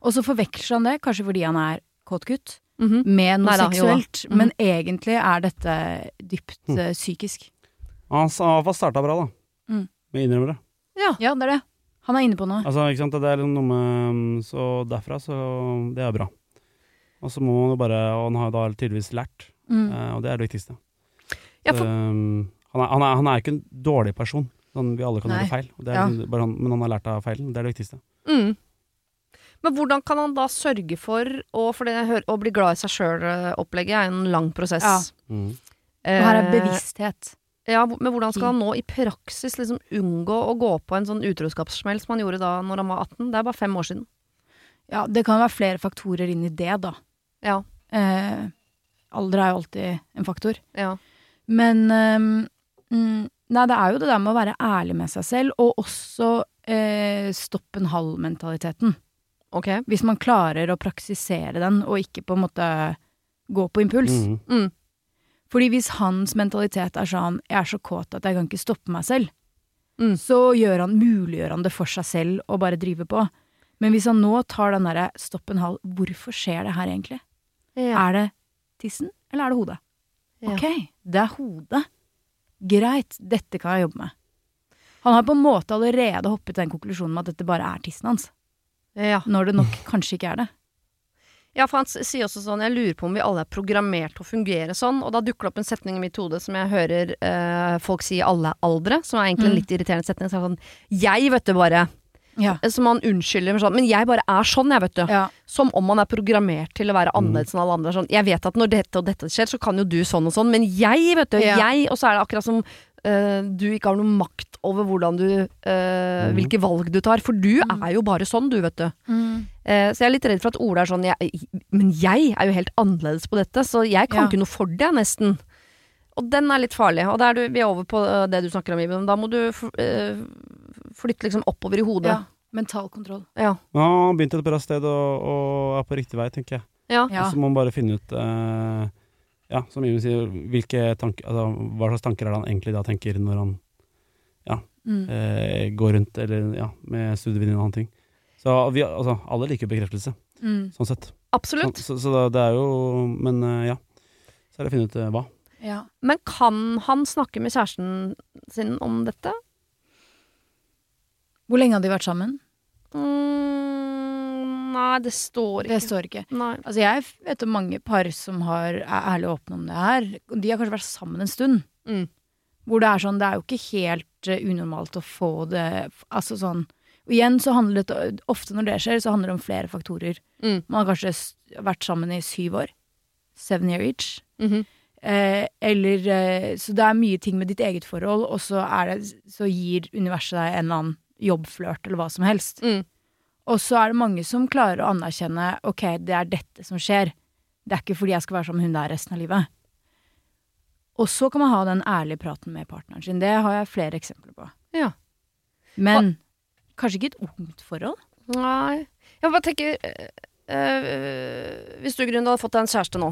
Og så forveksler han det, kanskje fordi han er kåt gutt, -hmm. med noe Neida, seksuelt. Mhm. Men egentlig er dette dypt Mm. eh, psykisk. Han har i hvert har starta bra, da. Mm. Med innrømmer det. Ja, det er det. Han er inne på noe. Altså, ikke sant, det er liksom noe med Så derfra, så Det er bra. Og så må man jo bare Og han har jo da tydeligvis lært, Mm. eh, og det er det viktigste. Ja, Så, for- um, han, er, han, er, han er ikke en dårlig person. Sånn, vi alle kan Nei. gjøre feil, og det er, Ja. liksom bare han, men han har lært av feilen. Det er det viktigste. Mm. Men hvordan kan han da sørge for å For det jeg hører, å bli glad i seg sjøl-opplegget er en lang prosess. Ja. Mm. Og her er Eh, bevissthet. Ja, men hvordan skal han nå i praksis liksom unngå å gå på en sånn utroskapssmell som han gjorde da når han var 18? Det er bare fem år siden. Ja, det kan være flere faktorer inn i det, da. Ja. Eh, alder er jo alltid en faktor. Ja. Men mm, Nei, det er jo det der med å være ærlig med seg selv, og også eh, stopp en halv-mentaliteten. Ok. Hvis man klarer å praksisere den, og ikke på en måte gå på impuls. Mm. Mm. Fordi hvis hans mentalitet er sånn 'jeg er så kåt at jeg kan ikke stoppe meg selv', Mm. så gjør han, muliggjør han det for seg selv å bare drive på. Men hvis han nå tar den derre 'stopp en halv', hvorfor skjer det her egentlig? Ja. Er det tissen, eller er det hodet? Ja. Ok, det er hodet. Greit, dette kan jeg jobbe med. Han har på en måte allerede hoppet den konklusjonen med at dette bare er tissen hans. ja. Når det nok kanskje ikke er det. Ja, for han sier også sånn Jeg lurer på om vi alle er programmert til å fungere sånn. Og da dukker det opp en setning i mitt hode som jeg hører eh, folk si i alle aldre, som er egentlig en Mm. litt irriterende setning. Så er sånn Jeg, vet du, bare. Ja. Som han unnskylder med sånn Men jeg bare er sånn, jeg, vet du. ja. Som om man er programmert til å være annerledes enn alle andre. Sånn, jeg vet at når dette og dette skjer, så kan jo du sånn og sånn, men jeg, vet du, Ja. jeg Og så er det akkurat som uh, du ikke har noen makt over hvordan du uh, mm. Hvilke valg du tar. For du er jo bare sånn, du, vet du. Eh, så jeg er litt redd for at Ola er sånn jeg, Men jeg er jo helt annerledes på dette, så jeg kan Ja. ikke noe for det, nesten. Og den er litt farlig. Og da er du, vi er over på eh, det du snakker om, Iben. Da må du eh, flytte liksom oppover i hodet. ja. Mental kontroll. Ja. Ja, han begynte et bra sted og, og er på riktig vei, tenker jeg. Ja. Ja. Og så må man bare finne ut eh, Ja, som Jimmy sier, hvilke tanker, altså, hva slags tanker er det han egentlig da tenker når han Mm. eh, går rundt eller, ja, med studievenninne og annen ting. Så vi, altså, alle liker bekreftelse, Mm. sånn sett. Absolutt. så, så så, det er jo Men eh, ja. Så er det å finne ut eh, hva. Ja. Men kan han snakke med kjæresten sin om dette? Hvor lenge hadde de vært sammen? Mm, nei, det står ikke. Det står ikke. Altså Jeg vet om mange par som har, er ærlig åpne om det her. De har kanskje vært sammen en stund. Mm. Hvor det er sånn, det er jo ikke helt eh, unormalt å få det Altså sånn Og igjen så handler det ofte når det skjer, så handler det om flere faktorer. Mm. Man har kanskje vært sammen i syv år. Seven year each. Mhm. Eh, eller eh, Så det er mye ting med ditt eget forhold, og så, er det, så gir universet deg en eller annen jobbflørt eller hva som helst. Mm. Og så er det mange som klarer å anerkjenne ok, det er dette som skjer. Det er ikke fordi jeg skal være som hun der resten av livet. Og så kan man ha den ærlige praten med partneren sin. Det har jeg flere eksempler på. Ja. Men kanskje ikke et ungt forhold? Nei. Jeg bare tenker øh, øh, Hvis du, Grunn, hadde fått deg en kjæreste nå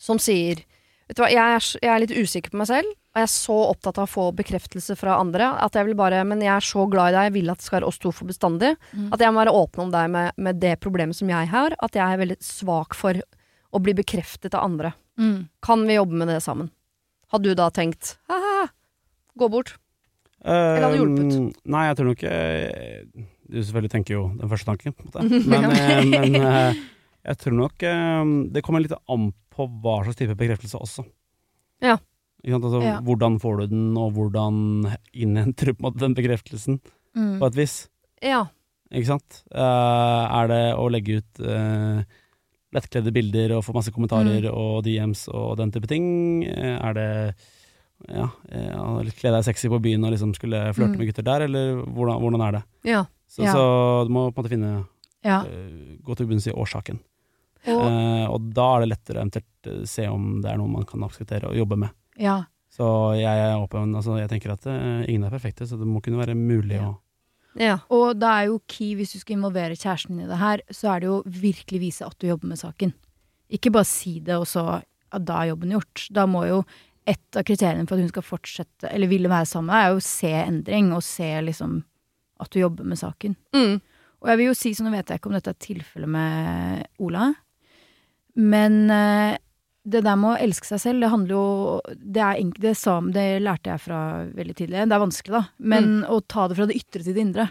som sier Vet du hva, jeg er, jeg er litt usikker på meg selv, og jeg er så opptatt av å få bekreftelse fra andre at jeg vil bare Men jeg er så glad i deg, jeg vil at det skal være oss to for bestandig. Mm. At jeg må være åpen om deg med, med det problemet som jeg har. At jeg er veldig svak for å bli bekreftet av andre. Kan vi jobbe med det sammen? Hadde du da tenkt ha-ha, gå bort? Eller hadde hjulpet? Eh, Nei, jeg tror nok eh, Du selvfølgelig tenker jo den første tanken, på en måte. Men, eh, men eh, jeg tror nok eh, det kommer litt an på hva slags type bekreftelse også. Ja. Altså, Ja. Hvordan får du den, og hvordan innhenter du den bekreftelsen, Mm. på et vis. Ja. Ikke sant? Uh, er det å legge ut uh, lettkledde bilder og få masse kommentarer og DMs og den type ting? Eh, er det ja, kle deg sexy på byen og liksom skulle flørte Mm. med gutter der, eller hvordan, hvordan er det? ja. Så, Ja. så du må på en måte finne Ja. Gå til bunns i årsaken. Og, og da er det lettere eventuelt se om det er noe man kan akseptere og jobbe med. Ja. Så jeg er åpen. Altså, jeg tenker at uh, ingen er perfekte, så det må kunne være mulig Ja. å ja. Og da er jo key, hvis du skal involvere kjæresten din i det her, så er det jo virkelig vise at du jobber med saken. Ikke bare si det, og så ja, da er jobben gjort. Da må jo et av kriteriene for at hun skal fortsette, eller ville være sammen med deg, er jo å se endring, og se liksom at du jobber med saken. Mm. Og jeg vil jo si, så nå vet jeg ikke om dette er tilfellet med Ola, men eh, det der med å elske seg selv, det handler jo Det er det samme, det lærte jeg fra veldig tidlig. Det er vanskelig, da, men å ta det fra det ytre til det indre.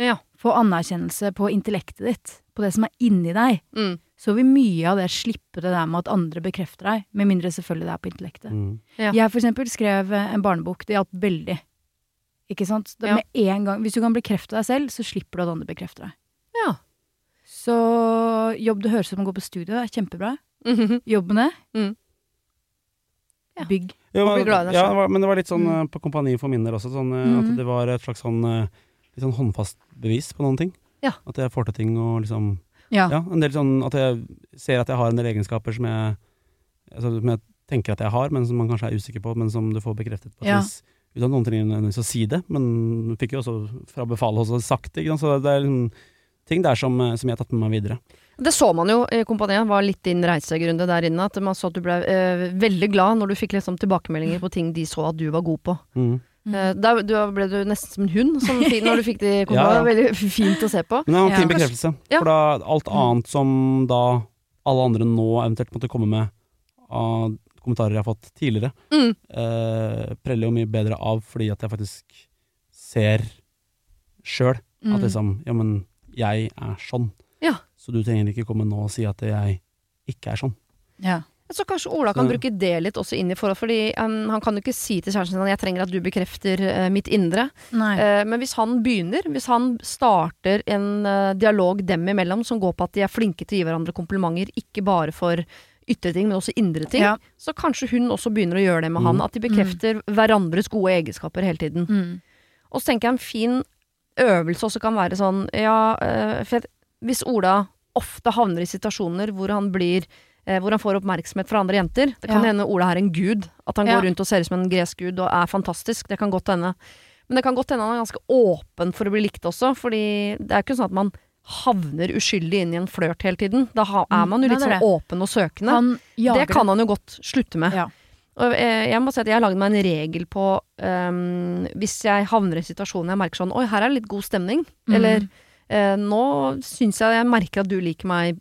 Ja. Få anerkjennelse på intellektet ditt, på det som er inni deg. Mm. Så vil mye av det slippe det der med at andre bekrefter deg, med mindre selvfølgelig det er på intellektet. mm. Ja. Jeg for eksempel skrev en barnebok, det hjalp veldig. Ikke sant? Det, Ja. Med en gang, hvis du kan bekrefte deg selv, så slipper du at andre bekrefter deg. Ja. Så jobb det høres ut som å gå på studio, det er kjempebra. Mhm. Jobb med. Mm. Ja. Bygg. Jo, Og bli men, glad i deg selv. men det var litt sånn Mm. eh, på Kompani for min del også, sånn, eh, Mhm. at det var et slags sånn, eh, litt sånn håndfast bevis på noen ting. Ja. At jeg får til ting og liksom Ja. Ja, en del sånn at jeg ser at jeg har en del egenskaper som jeg, altså, som jeg tenker at jeg har, men som man kanskje er usikker på, men som du får bekreftet på et vis. Uten at noen trenger å si det, men du fikk jo også fra befalet også sagt det. Så det er liksom ting der som, som jeg har tatt med meg videre. Det så man jo i kompaniet, var litt din reisegrunde der inne. At man så at du ble eh, veldig glad når du fikk liksom tilbakemeldinger på ting de så at du var god på. Mm. Mm. Eh, da ble du nesten som en hund som når du fikk kompaniet. Ja, ja. Veldig fint å se på. Men det var en Ja. fin bekreftelse. Ja. For da alt annet som da alle andre nå eventuelt måtte komme med av kommentarer jeg har fått tidligere, Mm. uh, preller jo mye bedre av fordi at jeg faktisk ser sjøl Mm. at liksom Ja, men jeg er sånn. Ja. Så du trenger ikke komme nå og si at jeg ikke er sånn. Ja. Så kanskje Ola kan bruke det litt også inn i forhold, fordi um, han kan jo ikke si til kjæresten sin at 'jeg trenger at du bekrefter uh, mitt indre'. Nei. Eh, men hvis han begynner, hvis han starter en uh, dialog dem imellom som går på at de er flinke til å gi hverandre komplimenter, ikke bare for ytre ting, men også indre ting, Ja. så kanskje hun også begynner å gjøre det med han. Mm. At de bekrefter hverandres gode egenskaper hele tiden. Mm. Og så tenker jeg en fin øvelse også kan være sånn Ja, eh, for hvis Ola ofte havner i situasjoner hvor han blir eh, hvor han får oppmerksomhet fra andre jenter. Det kan Ja. hende Ola er en gud. At han Ja. går rundt og ser ut som en gresk gud og er fantastisk. Det kan godt hende. Men det kan godt hende han er ganske åpen for å bli likt også. Fordi det er ikke sånn at man havner uskyldig inn i en flørt hele tiden. Da er Mm, man jo litt sånn åpen og søkende. Det kan han jo godt slutte med. Ja. Og eh, jeg må si at jeg har laget meg en regel på um, Hvis jeg havner i situasjoner jeg merker sånn Oi, her er det litt god stemning. Mm. Eller nå syns jeg jeg merker at du liker meg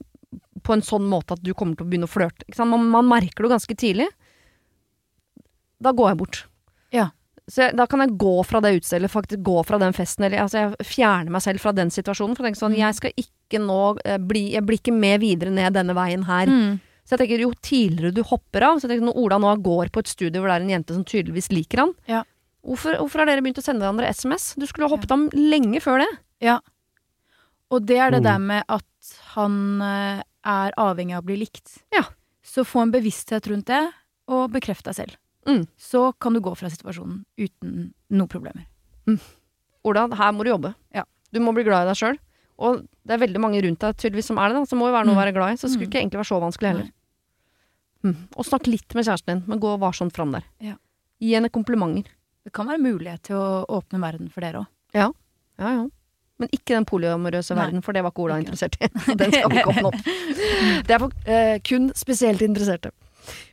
på en sånn måte at du kommer til å begynne å flørte. Man, man merker det ganske tidlig. Da går jeg bort. Ja. Så jeg, da kan jeg gå fra det utstellet, faktisk gå fra den festen, eller altså jeg fjerner meg selv fra den situasjonen. For jeg tenker sånn, Mm. jeg skal ikke nå eh, bli Jeg blir ikke med videre ned denne veien her. Mm. Så jeg tenker jo tidligere du hopper av Så jeg tenker når Ola nå går på et studie hvor det er en jente som tydeligvis liker han Ja. hvorfor, hvorfor har dere begynt å sende hverandre SMS? Du skulle jo hoppet av lenge før det. Ja. Og det er det Mm. der med at han eh, er avhengig av å bli likt. Ja. Så få en bevissthet rundt det, og bekreft deg selv. Mm. Så kan du gå fra situasjonen uten noen problemer. Ola, her må du jobbe. Ja. Du må bli glad i deg sjøl. Og det er veldig mange rundt deg tydeligvis som er det, da. Så må jo være noe å Mm. være glad i. Så det skulle Mm. ikke egentlig være så vanskelig heller. Mm. Og snakk litt med kjæresten din, men gå varsomt fram der. Ja. Gi henne komplimenter. Det kan være mulighet til å åpne verden for dere òg. Ja, ja. Men ikke den polyamorøse verden, for det var ikke Ola interessert i. Den skal vi ikke åpne opp. Det er for eh, kun spesielt interesserte.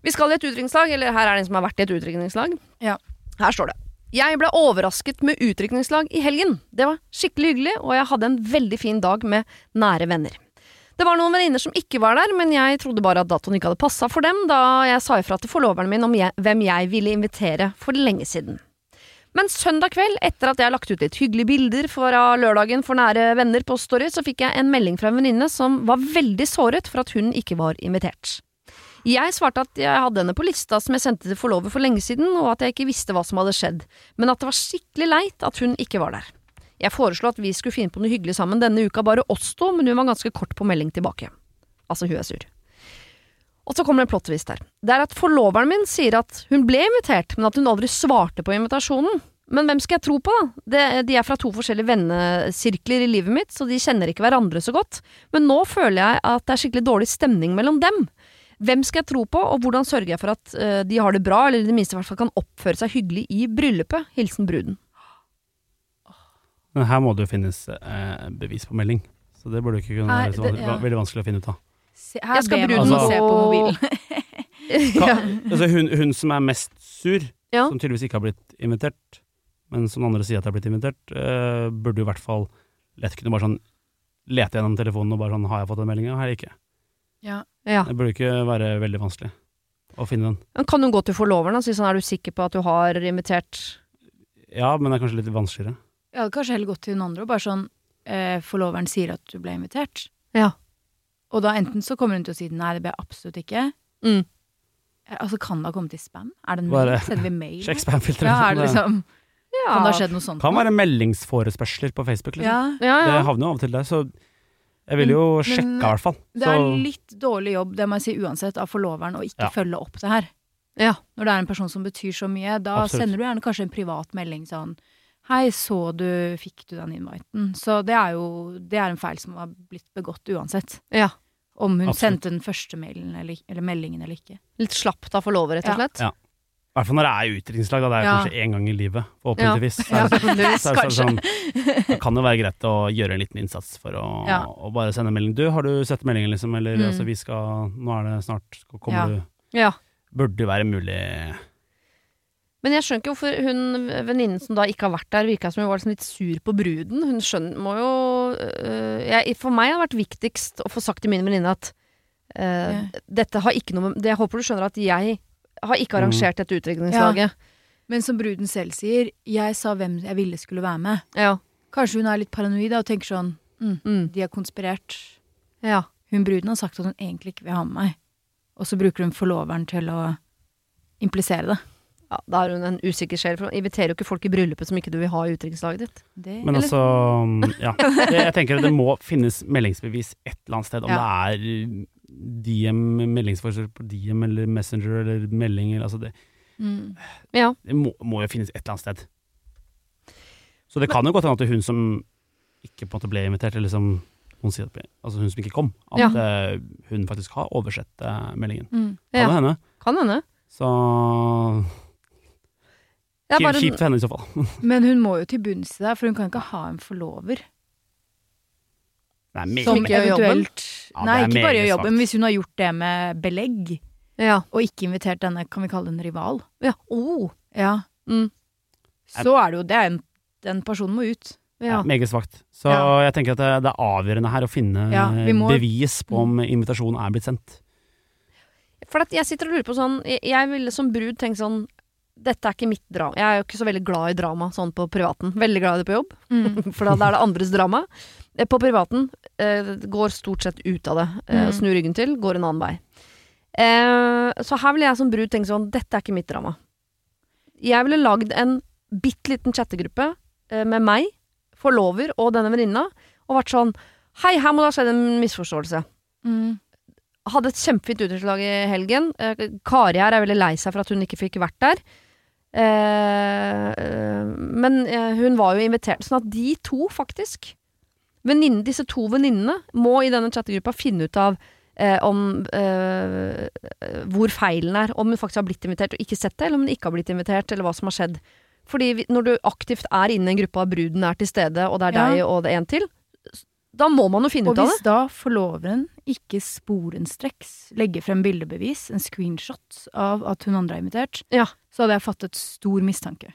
Vi skal i et utdrikningslag, eller her er det en som har vært i et utdrikningslag. Ja. Her står det. Jeg ble overrasket med utdrikningslag i helgen. Det var skikkelig hyggelig, og jeg hadde en veldig fin dag med nære venner. Det var noen venninner som ikke var der, men jeg trodde bare at datoen ikke hadde passa for dem da jeg sa ifra til forloveren min om jeg, hvem jeg ville invitere for lenge siden. Men søndag kveld, etter at jeg har lagt ut litt hyggelige bilder fra lørdagen for nære venner på Story, så fikk jeg en melding fra en venninne som var veldig såret for at hun ikke var invitert. Jeg svarte at jeg hadde henne på lista som jeg sendte til forlover for lenge siden, og at jeg ikke visste hva som hadde skjedd, men at det var skikkelig leit at hun ikke var der. Jeg foreslo at vi skulle finne på noe hyggelig sammen denne uka, bare oss to, men hun var ganske kort på melding tilbake. Altså, hun er sur. Og så kommer det en plot twist her. Det er at forloveren min sier at hun ble invitert, men at hun aldri svarte på invitasjonen. Men hvem skal jeg tro på, da? Det, de er fra to forskjellige vennesirkler i livet mitt, så de kjenner ikke hverandre så godt. Men nå føler jeg at det er skikkelig dårlig stemning mellom dem. Hvem skal jeg tro på, og hvordan sørger jeg for at uh, de har det bra, eller i det minste i hvert fall kan oppføre seg hyggelig i bryllupet? Hilsen bruden. Men her må det jo finnes eh, bevis på melding. Så det burde ikke kunne være ja. veldig vanskelig å finne ut av. Se, her Jeg skal ber man bruden om se på mobilen. ja. altså hun, hun som er mest sur, Ja. som tydeligvis ikke har blitt invitert, men som andre sier at har blitt invitert, uh, burde jo i hvert fall lett kunne bare sånn lete gjennom telefonen og bare sånn Har jeg fått den meldinga, eller ikke? Ja. Ja. Det burde ikke være veldig vanskelig å finne den. Men kan hun gå til forloveren og si sånn, er du sikker på at du har invitert Ja, men det er kanskje litt vanskeligere. Jeg hadde kanskje heller gått til hun andre og bare sånn eh, Forloveren sier at du ble invitert. Ja. Og da enten så kommer hun til å si nei, det blir jeg absolutt ikke. Mm. Eh, Altså, kan det ha kommet i spam? Er det en mail? Sender vi mail? Sjekk spamfilteret. Ja, er det liksom Ja. Kan det ha skjedd noe sånt? Kan være meldingsforespørsler på Facebook. Liksom. Ja. Ja, ja. Det havner jo av og til der, så jeg ville jo sjekke sjekka, i hvert fall. Det er Så- litt dårlig jobb, det må jeg si uansett, av forloveren å ikke Ja. følge opp det her. Ja. Når det er en person som betyr så mye, da Absolutt. sender du gjerne kanskje en privat melding sånn Hei, så du Fikk du den inviten? Så det er jo Det er en feil som har blitt begått uansett. Ja. Om hun Absolutt. sendte den første mailen eller, eller meldingen eller ikke. Litt slapt av forlover, rett og slett. Ja. I hvert fall når det er utdrikningslag, da. Det er Ja. kanskje én gang i livet, forhåpentligvis. Ja, sånn, det kan jo være greit å gjøre en liten innsats for å, Ja. å bare sende en melding. Du, har du sett meldingen, liksom? Eller Mm. altså, vi skal Nå er det snart Kommer Ja. du Ja. Burde jo være mulig Men jeg skjønner ikke hvorfor hun venninnen som da ikke har vært der, virka som hun var liksom litt sur på bruden. Hun skjønner må jo øh, jeg, For meg har det vært viktigst å få sagt til min venninne at øh, dette har ikke noe med det, Jeg håper du skjønner at jeg har ikke arrangert dette utdrikningslaget. Men som bruden selv sier, jeg sa hvem jeg ville skulle være med. Ja. Kanskje hun er litt paranoid da, og tenker sånn mm, Mm. De har konspirert. ja. Hun bruden har sagt at hun egentlig ikke vil ha med meg. Og så bruker hun forloveren til å implisere det. Ja. Da er hun en usikker sjel. For hun inviterer jo ikke folk i bryllupet som ikke du vil ha i utenrikslaget ditt. det Men altså Ja. Det, jeg tenker at det må finnes meldingsbevis et eller annet sted. Om Ja. det er DM, meldingsforskjell på DM eller Messenger eller meldinger. Altså det, mm. Ja. det må, må jo finnes et eller annet sted. Så det kan jo godt hende at det er hun som ikke på en måte ble invitert, eller som hun sier at altså hun som ikke kom, at Ja. eh, hun faktisk har oversett eh, meldingen. Mm. Kan det hende. Kan hende. Så Er bare kjipt for henne i så fall. Men hun må jo til bunns i det, for hun kan ikke ha en forlover. Er Som ikke gjør jobben? Ja, Nei, ikke bare gjør jobben, men hvis hun har gjort det med belegg, Ja. og ikke invitert denne, kan vi kalle det en rival, ja. Oh. ja. Mm. så er det jo det. en- Den personen må ut. Ja. ja, meget svakt. Så Ja. jeg tenker at det, det er avgjørende her å finne Ja, må- bevis på om invitasjonen er blitt sendt. For at jeg sitter og lurer på sånn Jeg, jeg ville som brud tenkt sånn Dette er ikke mitt drama. Jeg er jo ikke så veldig glad i drama sånn på privaten. Veldig glad i det på jobb, Mm. for da er det andres drama. Eh, På privaten eh, går stort sett ut av det. Eh, Mm. Snur ryggen til, går en annen vei. Eh, så her ville jeg som brud tenke sånn Dette er ikke mitt drama. Jeg ville lagd en bitte liten chattegruppe eh, med meg, forlover og denne venninna, og vært sånn Hei, her må det ha skjedd en misforståelse. Mm. Hadde et kjempefint utdrikningslag i helgen. Eh, Kari her er veldig lei seg for at hun ikke fikk vært der. Eh, eh, men eh, hun var jo invitert. Sånn at de to, faktisk venninnen- Disse to venninnene må i denne chattegruppa finne ut av eh, om eh, hvor feilen er. Om hun faktisk har blitt invitert og ikke sett det, eller om hun ikke har blitt invitert, eller hva som har skjedd. Fordi vi, når du aktivt er inne i en gruppe av bruden er til stede, og det er Ja. deg og det er en til, da må man jo finne Og ut av det. Og hvis da forloveren ikke sporenstreks legger frem bildebevis, en screenshot av at hun andre er invitert, Ja. Så hadde jeg fattet stor mistanke.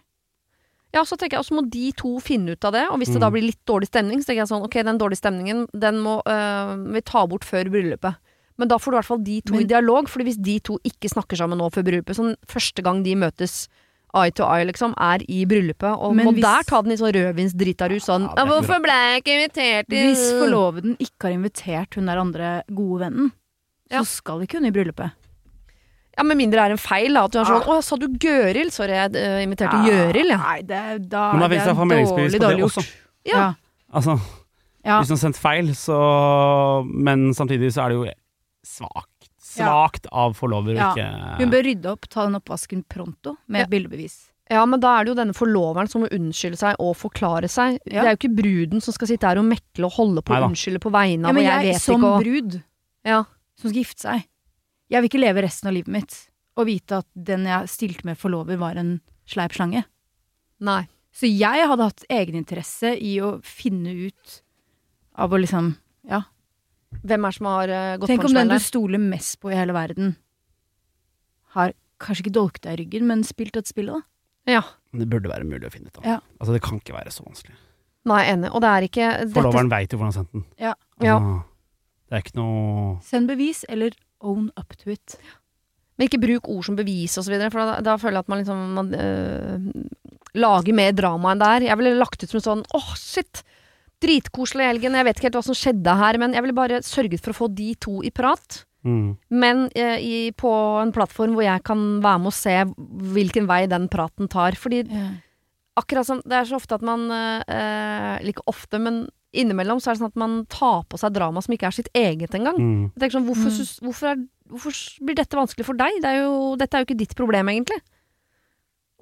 Ja, så tenker jeg, og så må de to finne ut av det, og hvis det Mm. da blir litt dårlig stemning, så tenker jeg sånn, ok, den dårlige stemningen, den må øh, vi ta bort før bryllupet. Men da får du i hvert fall de to Men- i dialog, fordi hvis de to ikke snakker sammen nå før bryllupet, sånn første gang de møtes eye to eye, liksom, er i bryllupet, og Men må hvis- der ta den i sånn rødvinsdritarus, sånn, Ja, ja, hvorfor ble jeg ikke invitert til Hvis forloveden ikke har invitert hun der andre gode vennen, Ja. så skal ikke hun i bryllupet. Ja, med mindre det er en feil, da, at du er sånn, Ah. å, sa du Gøril? Sorry, jeg øh, inviterte Gjøril, ja. Nei, det, da Men da det er dårlig, på det dårlig også. gjort. Ja. Ja. Altså, Ja. hvis du har sendt feil, så Men samtidig så er det jo svakt. Svakt av forlover å Ja. ikke Hun bør rydde opp, ta den oppvasken pronto, med Ja. bildebevis. Ja, men da er det jo denne forloveren som må unnskylde seg og forklare seg. Ja. Det er jo ikke bruden som skal sitte her og mekle og holde på å unnskylde på vegne Ja, men jeg, jeg, vet som ikke og brud, ja. som skal gifte seg, jeg vil ikke leve resten av livet mitt og vite at den jeg stilte med forlover, var en sleip slange. Nei. Så jeg hadde hatt egeninteresse i å finne ut av å liksom Ja. Hvem er det som har uh, gått Tenk på om den du stoler mest på i hele verden, har kanskje ikke dolket deg i ryggen, men spilt et spill, da. Ja. Det burde være mulig å finne ut av. Ja. Altså, det kan ikke være så vanskelig. Nei, enig. Og det er ikke dette, Forloveren veit jo hvordan han har sendt den. Ja. Ja. Altså, Det er ikke noe Send bevis, eller own up to it. Men ikke bruk ord som bevis og så videre, for da, da føler jeg at man liksom man, øh, lager mer drama enn det er. Jeg ville lagt ut som en sånn åh, shit! Dritkoselig i helgen, jeg vet ikke helt hva som skjedde her, men jeg ville bare sørget for å få de to i prat. mm. Men eh, i, på en plattform hvor jeg kan være med og se hvilken vei den praten tar. Fordi akkurat som Det er så ofte at man eh, Eller ikke ofte, men innimellom så er det sånn at man tar på seg drama som ikke er sitt eget engang. Mm. Jeg tenker sånn, hvorfor, Mm. hvorfor, er, hvorfor blir dette vanskelig for deg? Det er jo, dette er jo ikke ditt problem, egentlig.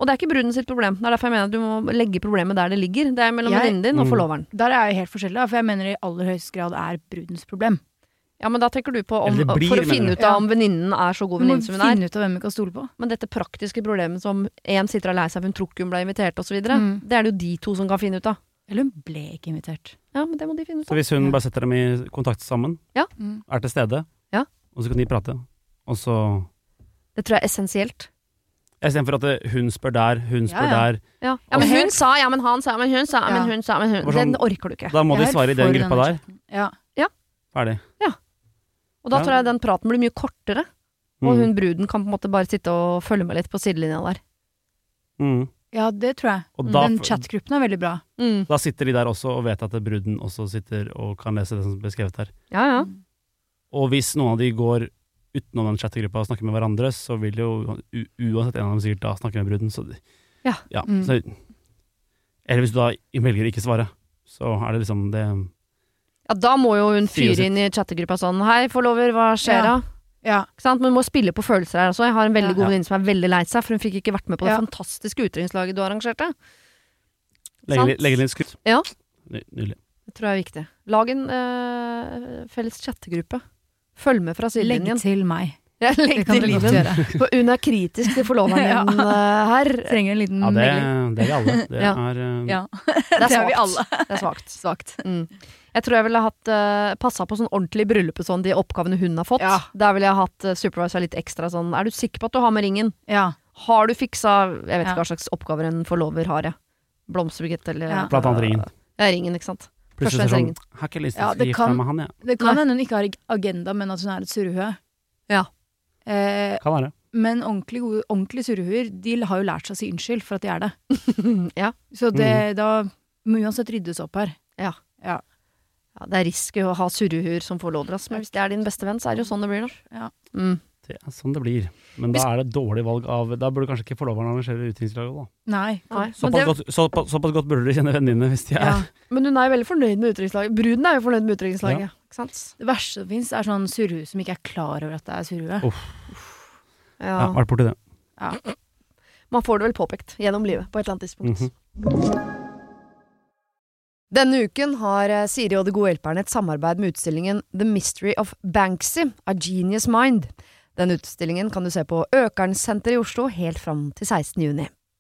Og det er ikke bruden sitt problem. Det er derfor jeg mener at du må legge problemet der det ligger. Det er mellom venninnen din og Mm. forloveren. Der er jeg helt forskjellig, for jeg mener det i aller høyeste grad er brudens problem. Ja, men da tenker du på om, blir, For å finne ut av Ja. om venninnen er så god venninne som hun er. finne ut av hvem vi kan stole på. Men dette praktiske problemet som en sitter og er lei seg for hun tror ikke hun ble invitert osv., videre Mm. det er det jo de to som kan finne ut av. Eller hun ble ikke invitert. Ja, men det må de finne ut Så hvis hun bare setter dem i kontakt sammen, Mm. er til stede, Ja. og så kan de prate, og så Det tror jeg er essensielt. Istedenfor at hun spør der, hun spør Ja, ja. der. Ja, ja men hun sa, ja, men han sa, men hun sa, men Ja. hun sa, men hun sånn- Den orker du ikke. Da må de svare i den gruppa der. Ja. Ferdig. Ja. Og da Ja. tror jeg den praten blir mye kortere. Og Mm. hun bruden kan på en måte bare sitte og følge med litt på sidelinja der. Mm. Ja, det tror jeg. Og da, Den chatgruppen er veldig bra. Mm. da sitter de der også og vet at bruden også sitter og kan lese det som er beskrevet her. Ja, ja. Og hvis noen av de går utenom den chattegruppa og snakker med hverandre, så vil jo uansett en av dem sikkert da snakke med bruden. Så, Ja. Mm. så, eller hvis du da velger ikke svare, så er det liksom det ja, da må jo hun fyre inn i chattegruppa sånn Hei, forlover, hva skjer da? Ja. Ja. Ikke sant? Men hun må spille på følelser her også. Jeg har en veldig Ja. god Ja. venninne som er veldig lei seg, for hun fikk ikke vært med på det fantastiske utdrikningslaget du arrangerte. Legge, litt- litt. Ja. Nydelig. Det tror jeg er viktig. Lag en øh, felles chattegruppe. Følg med fra sidelinjen. meg. Legg til dere godt liven. limen. For hun er kritisk til forloveren Ja. din eh, her. Trenger en liten Ja, det, det er vi alle. Det Ja. er uh... Ja. Det er svakt. Det er svakt. Svakt. Mm. Jeg tror jeg ville hatt uh, passa på sånn ordentlig i bryllupet, sånn de oppgavene hun har fått. Ja. Der ville jeg hatt uh, supervisor litt ekstra sånn Er du sikker på at du har med ringen? Ja. Har du fiksa Jeg vet Ja. ikke hva slags oppgaver en forlover har, jeg. Blomsterbukett eller Ja. Blant annet ringen. Ja, ringen, ikke sant. Plutselig sånn Har ikke lyst til å det gifte kan- meg med han, jeg. Det kan hende hun ikke har agenda, men at hun er et surrehue. Ja. Eh, Kan være. men ordentlig, gode, ordentlig surrehuer, de har jo lært seg å si unnskyld for at de er det. ja. Så det, da må uansett ryddes opp her. Ja. Ja. ja. Det er risky å ha surrehuer som forlover, oss, Men hvis det er din beste venn, så er det jo sånn det blir, da. Ja. Mm. Det er sånn det blir. Men da er det et dårlig valg av Da burde kanskje ikke forloveren arrangere utdrikningslaget, da. Nei. Nei, Såpass, det, godt, såpass, såpass godt burde du kjenne vennene dine hvis de er Ja. men hun er jo veldig fornøyd med utdrikningslaget. Bruden er jo fornøyd med utdrikningslaget. Ikke sant? Det verste som fins, er sånn surrue som ikke er klar over at det er surrue. Uff. Ja. ja, vært borti det. Man får det vel påpekt gjennom livet på et eller annet tidspunkt. Mhm. Denne uken har eh, Siri og De gode hjelperne et samarbeid med utstillingen The Mystery of Banksy, A Genius Mind. Den utstillingen kan du se på Økernsenteret i Oslo helt fram til 16. juni.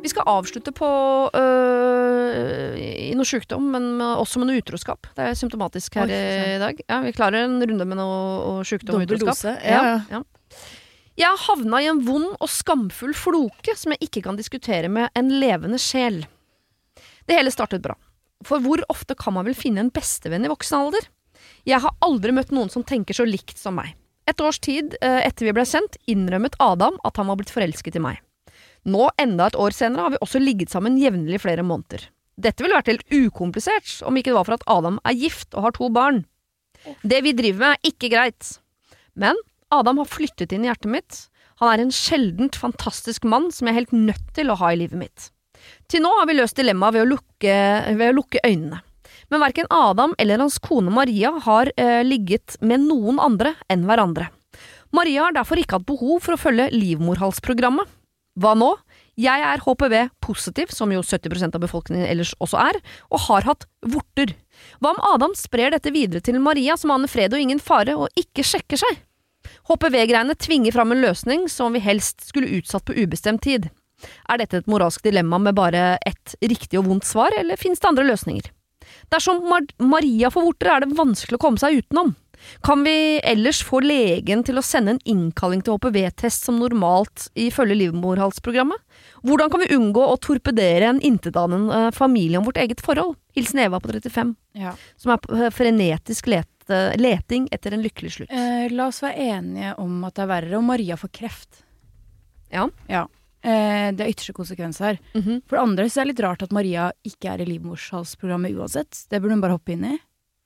Vi skal avslutte på øh, i noe sykdom, men også med noe utroskap. Det er symptomatisk her Oi, i dag. Ja, Vi klarer en runde med noe sykdom og utroskap. dose. Ja. Ja. Jeg havna i en vond og skamfull floke som jeg ikke kan diskutere med en levende sjel. Det hele startet bra. For hvor ofte kan man vel finne en bestevenn i voksen alder? Jeg har aldri møtt noen som tenker så likt som meg. Et års tid eh, etter vi ble sendt, innrømmet Adam at han var blitt forelsket i meg. Nå, enda et år senere, har vi også ligget sammen jevnlig flere måneder. Dette ville vært helt ukomplisert om ikke det var for at Adam er gift og har to barn. Det vi driver med, er ikke greit. Men Adam har flyttet inn i hjertet mitt. Han er en sjeldent fantastisk mann som jeg er helt nødt til å ha i livet mitt. Til nå har vi løst dilemmaet ved, ved å lukke øynene. Men verken Adam eller hans kone Maria har eh, ligget med noen andre enn hverandre. Maria har derfor ikke hatt behov for å følge livmorhalsprogrammet. Hva nå? Jeg er HPV-positiv, som jo 70% av befolkningen ellers også er, og har hatt vorter. Hva om Adam sprer dette videre til Maria, som aner fred og ingen fare, og ikke sjekker seg? HPV-greiene tvinger fram en løsning som vi helst skulle utsatt på ubestemt tid. Er dette et moralsk dilemma med bare ett riktig og vondt svar, eller finnes det andre løsninger? Dersom Mar Maria får vorter, er det vanskelig å komme seg utenom. Kan vi ellers få legen til å sende en innkalling til HPV-test som normalt ifølge livmorhalsprogrammet? Hvordan kan vi unngå å torpedere en intetanende familie om vårt eget forhold? Hilsen Eva på 35, Ja. som er på eh, frenetisk lete, leting etter en lykkelig slutt. Eh, la oss være enige om at det er verre om Maria får kreft. Ja. Ja. Eh, det er ytterste konsekvens her. Mhm. For det andre så er det litt rart at Maria ikke er i livmorshalsprogrammet uansett. Det burde hun bare hoppe inn i.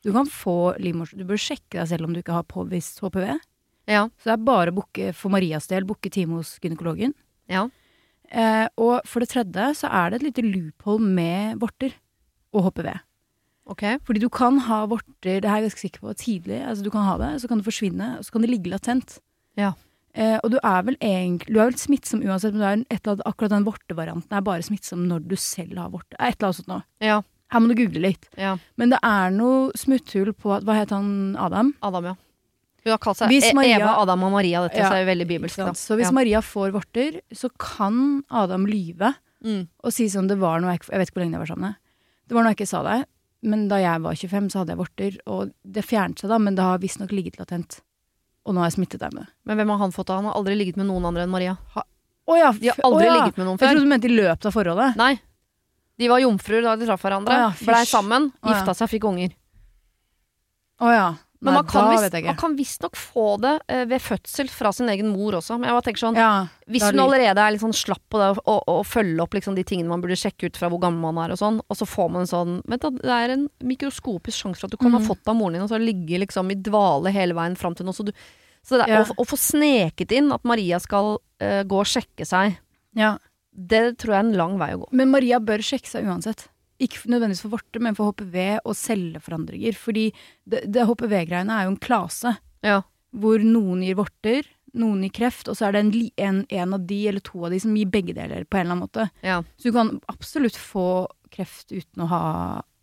Du kan få livmors... Du bør sjekke deg selv om du ikke har påvist HPV. Ja. Så det er bare å booke for Marias del, booke time hos gynekologen. Ja. Eh, og for det tredje så er det et lite loophole med vorter og HPV. Okay. Fordi du kan ha vorter, det her er jeg ganske sikker på, tidlig. Altså du kan ha det, så kan det forsvinne, og så kan det ligge latent. Ja. Eh, og du er vel egentlig Du er vel smittsom uansett, men du er et eller annet, akkurat den vortevarianten er bare smittsom når du selv har vorte. Eh, Et eller annet sånt noe. Ja. Her må du google litt. Ja. Men det er noe smutthull på Hva het han? Adam? Adam, ja. Hun har kalt seg E- Maria- Eva, Adam og Maria. Dette Ja, så er jo veldig bibelsk. Da. Så hvis ja. Maria får vorter, så kan Adam lyve Mm. og si sånn det var noe jeg, jeg vet ikke hvor lenge jeg var sammen. med Det var noe jeg ikke sa deg, men da jeg var 25, så hadde jeg vorter. Og det fjernet seg da, men det har visstnok ligget latent. Og nå har jeg smittet deg med det. Men hvem har han fått av? Han har aldri ligget med noen andre enn Maria. Å ja, De har aldri å ja. ligget med noen Jeg før. trodde du mente i løpet av forholdet. Nei. De var jomfruer da de traff hverandre. Å ja. Blei sammen, Å ja. gifta seg, fikk unger. Å ja. Men Nei, man kan jeg man kan visstnok få det eh, ved fødsel fra sin egen mor også. Men jeg bare tenker sånn Ja, Hvis hun allerede er litt sånn slapp på det å, følge opp liksom de tingene man burde sjekke ut fra hvor gammel man er og sånn, og så får man en sånn Vent da, det er en mikroskopisk sjanse for at du kan ha fått fått av moren din, og så ligge liksom i dvale hele veien fram til nå. Så, du, så det, er- Ja. å, å få sneket inn at Maria skal eh, gå og sjekke seg, ja. Det tror jeg er en lang vei å gå. Men Maria bør sjekke seg uansett. Ikke nødvendigvis for vorter, men for HPV og celleforandringer. Fordi det, det HPV-greiene er jo en klase Ja. hvor noen gir vorter, noen gir kreft, og så er det en, en, en av de eller to av de som gir begge deler på en eller annen måte. Ja. Så du kan absolutt få kreft uten å ha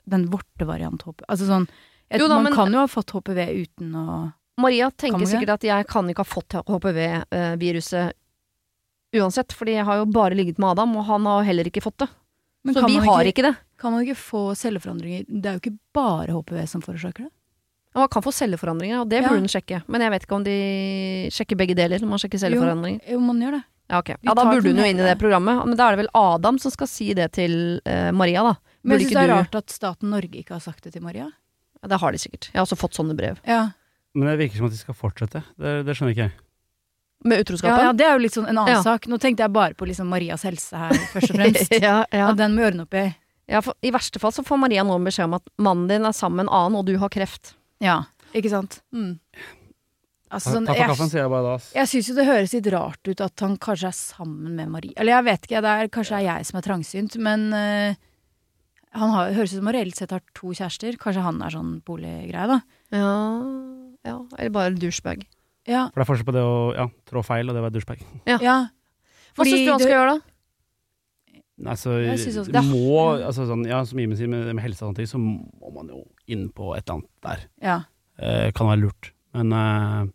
den vortevariant HPV. Altså sånn, et, Jo da, man men- kan jo ha fått HPV uten å Maria tenker sikkert at jeg kan ikke ha fått HPV-viruset uansett, fordi jeg har jo bare ligget med Adam, og han har heller ikke fått det. Men så vi ikke, har ikke det. Kan man ikke få celleforandringer? Det er jo ikke bare HPV som forårsaker det. Man kan få celleforandringer, og det Ja. burde hun sjekke. Men jeg vet ikke om de sjekker begge deler når man sjekker celleforandringer. Jo, man gjør det. Ja, okay. Ja, da burde hun jo inn i det programmet. Men da er det vel Adam som skal si det til uh, Maria, da. Men Burde jeg syns det er du rart at staten Norge ikke har sagt det til Maria. Ja, Det har de sikkert. Jeg har også fått sånne brev. Ja, Men det virker som at de skal fortsette. Det, det skjønner ikke jeg. Med ja, utroskapen? ja det er jo litt sånn en annen Ja. sak. Nå tenkte jeg bare på liksom Marias helse her, først og fremst. ja, ja. Og den må ordne opp i. ja for, I verste fall så får Maria nå beskjed om at mannen din er sammen med en annen, og du har kreft. Ja, ikke sant? Mm. Altså, sånn, ta for kaffen, jeg sier jeg bare da. ass. jeg syns jo det høres litt rart ut at han kanskje er sammen med Maria. Eller jeg vet ikke, det er kanskje er jeg som er trangsynt, men uh, han har, høres ut som han reelt sett har to kjærester. Kanskje han er sånn boliggreie, da. Ja, ja. Eller bare douchebag. Ja. For det er forskjell på det å ja, trå feil og det å være douchebag. ja. Hva Fordi syns du han det- skal gjøre, da? Nei, så også- du må, altså sånn, ja, som Imen sier med, med helse og sånne ting, så må man jo inn på et eller annet der. ja. Eh, kan være lurt. Men eh,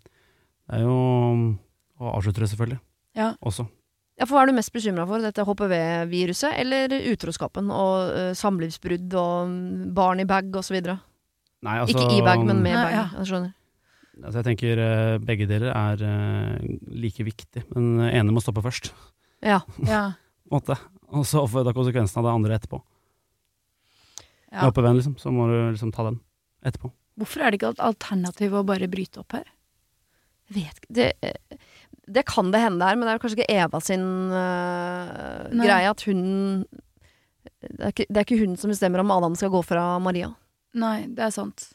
det er jo å avslutte det, selvfølgelig. Ja. Også. Ja, for Hva er du mest bekymra for? Dette HPV-viruset eller utroskapen og uh, samlivsbrudd og barn i bag osv.? Altså, Ikke i bag, men med Nei, bag. ja. Jeg skjønner. Altså, jeg tenker eh, begge deler er eh, like viktig, men ene må stoppe først. Ja. ja. På en måte. Og så får du ta konsekvensen av det andre etterpå. ja. Med HPV-en, liksom, så må du liksom ta den etterpå. Hvorfor er det ikke et alternativ å bare bryte opp her? Jeg vet ikke det, eh, det kan det hende det er, men det er kanskje ikke Eva sin uh, greie at hun det er, ikke, det er ikke hun som bestemmer om Adam skal gå fra Maria. Nei, det er sant.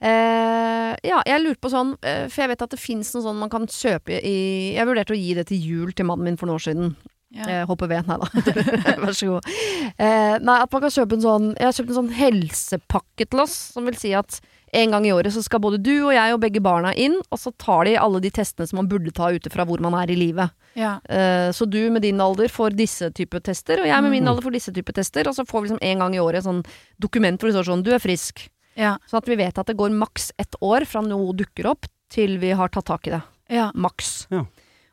Eh, ja, jeg lurte på sånn, uh, for jeg vet at det fins noe sånn man kan kjøpe i Jeg vurderte å gi det til jul til mannen min for noen år siden. Ja. Uh, HPV, nei da. Vær så god. Eh, nei, at man kan kjøpe en sånn Jeg har kjøpt en sånn helsepakke til oss, som vil si at en gang i året så skal både du og jeg og begge barna inn, og så tar de alle de testene som man burde ta ute fra hvor man er i livet. Ja. Eh, så du med din alder får disse type tester, og jeg med min Mm. alder får disse type tester, og så får vi liksom en gang i året sånn dokument hvor det står sånn du er frisk. Ja. Sånn at vi vet at det går maks ett år fra noe dukker opp til vi har tatt tak i det. ja. Maks. Ja.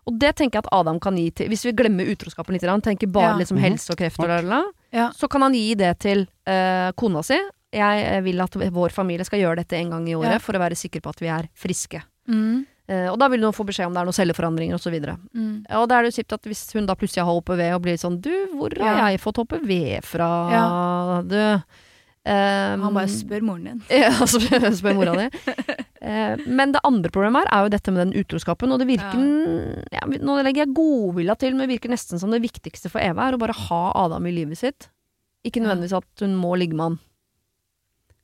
Og det tenker jeg at Adam kan gi til Hvis vi glemmer utroskapen litt, grann, tenker bare Ja. liksom Mhm. helse og kreft, og la, Ja. så kan han gi det til eh, kona si. Jeg vil at vår familie skal gjøre dette en gang i året Ja. for å være sikker på at vi er friske. Mm. Eh, og da vil hun få beskjed om det er noen celleforandringer osv. Mm. Og da er det jo kjipt at hvis hun da plutselig har HPV og blir sånn Du, hvor har Ja. jeg fått HPV fra, du? Um, Han bare spør moren din. Ja, spør, spør mora di. uh, men det andre problemet her er jo dette med den utroskapen, og det virker ja. Nå legger jeg godvilja til, men det virker nesten som det viktigste for Eva er å bare ha Adam i livet sitt. Ikke nødvendigvis at hun må ligge med han.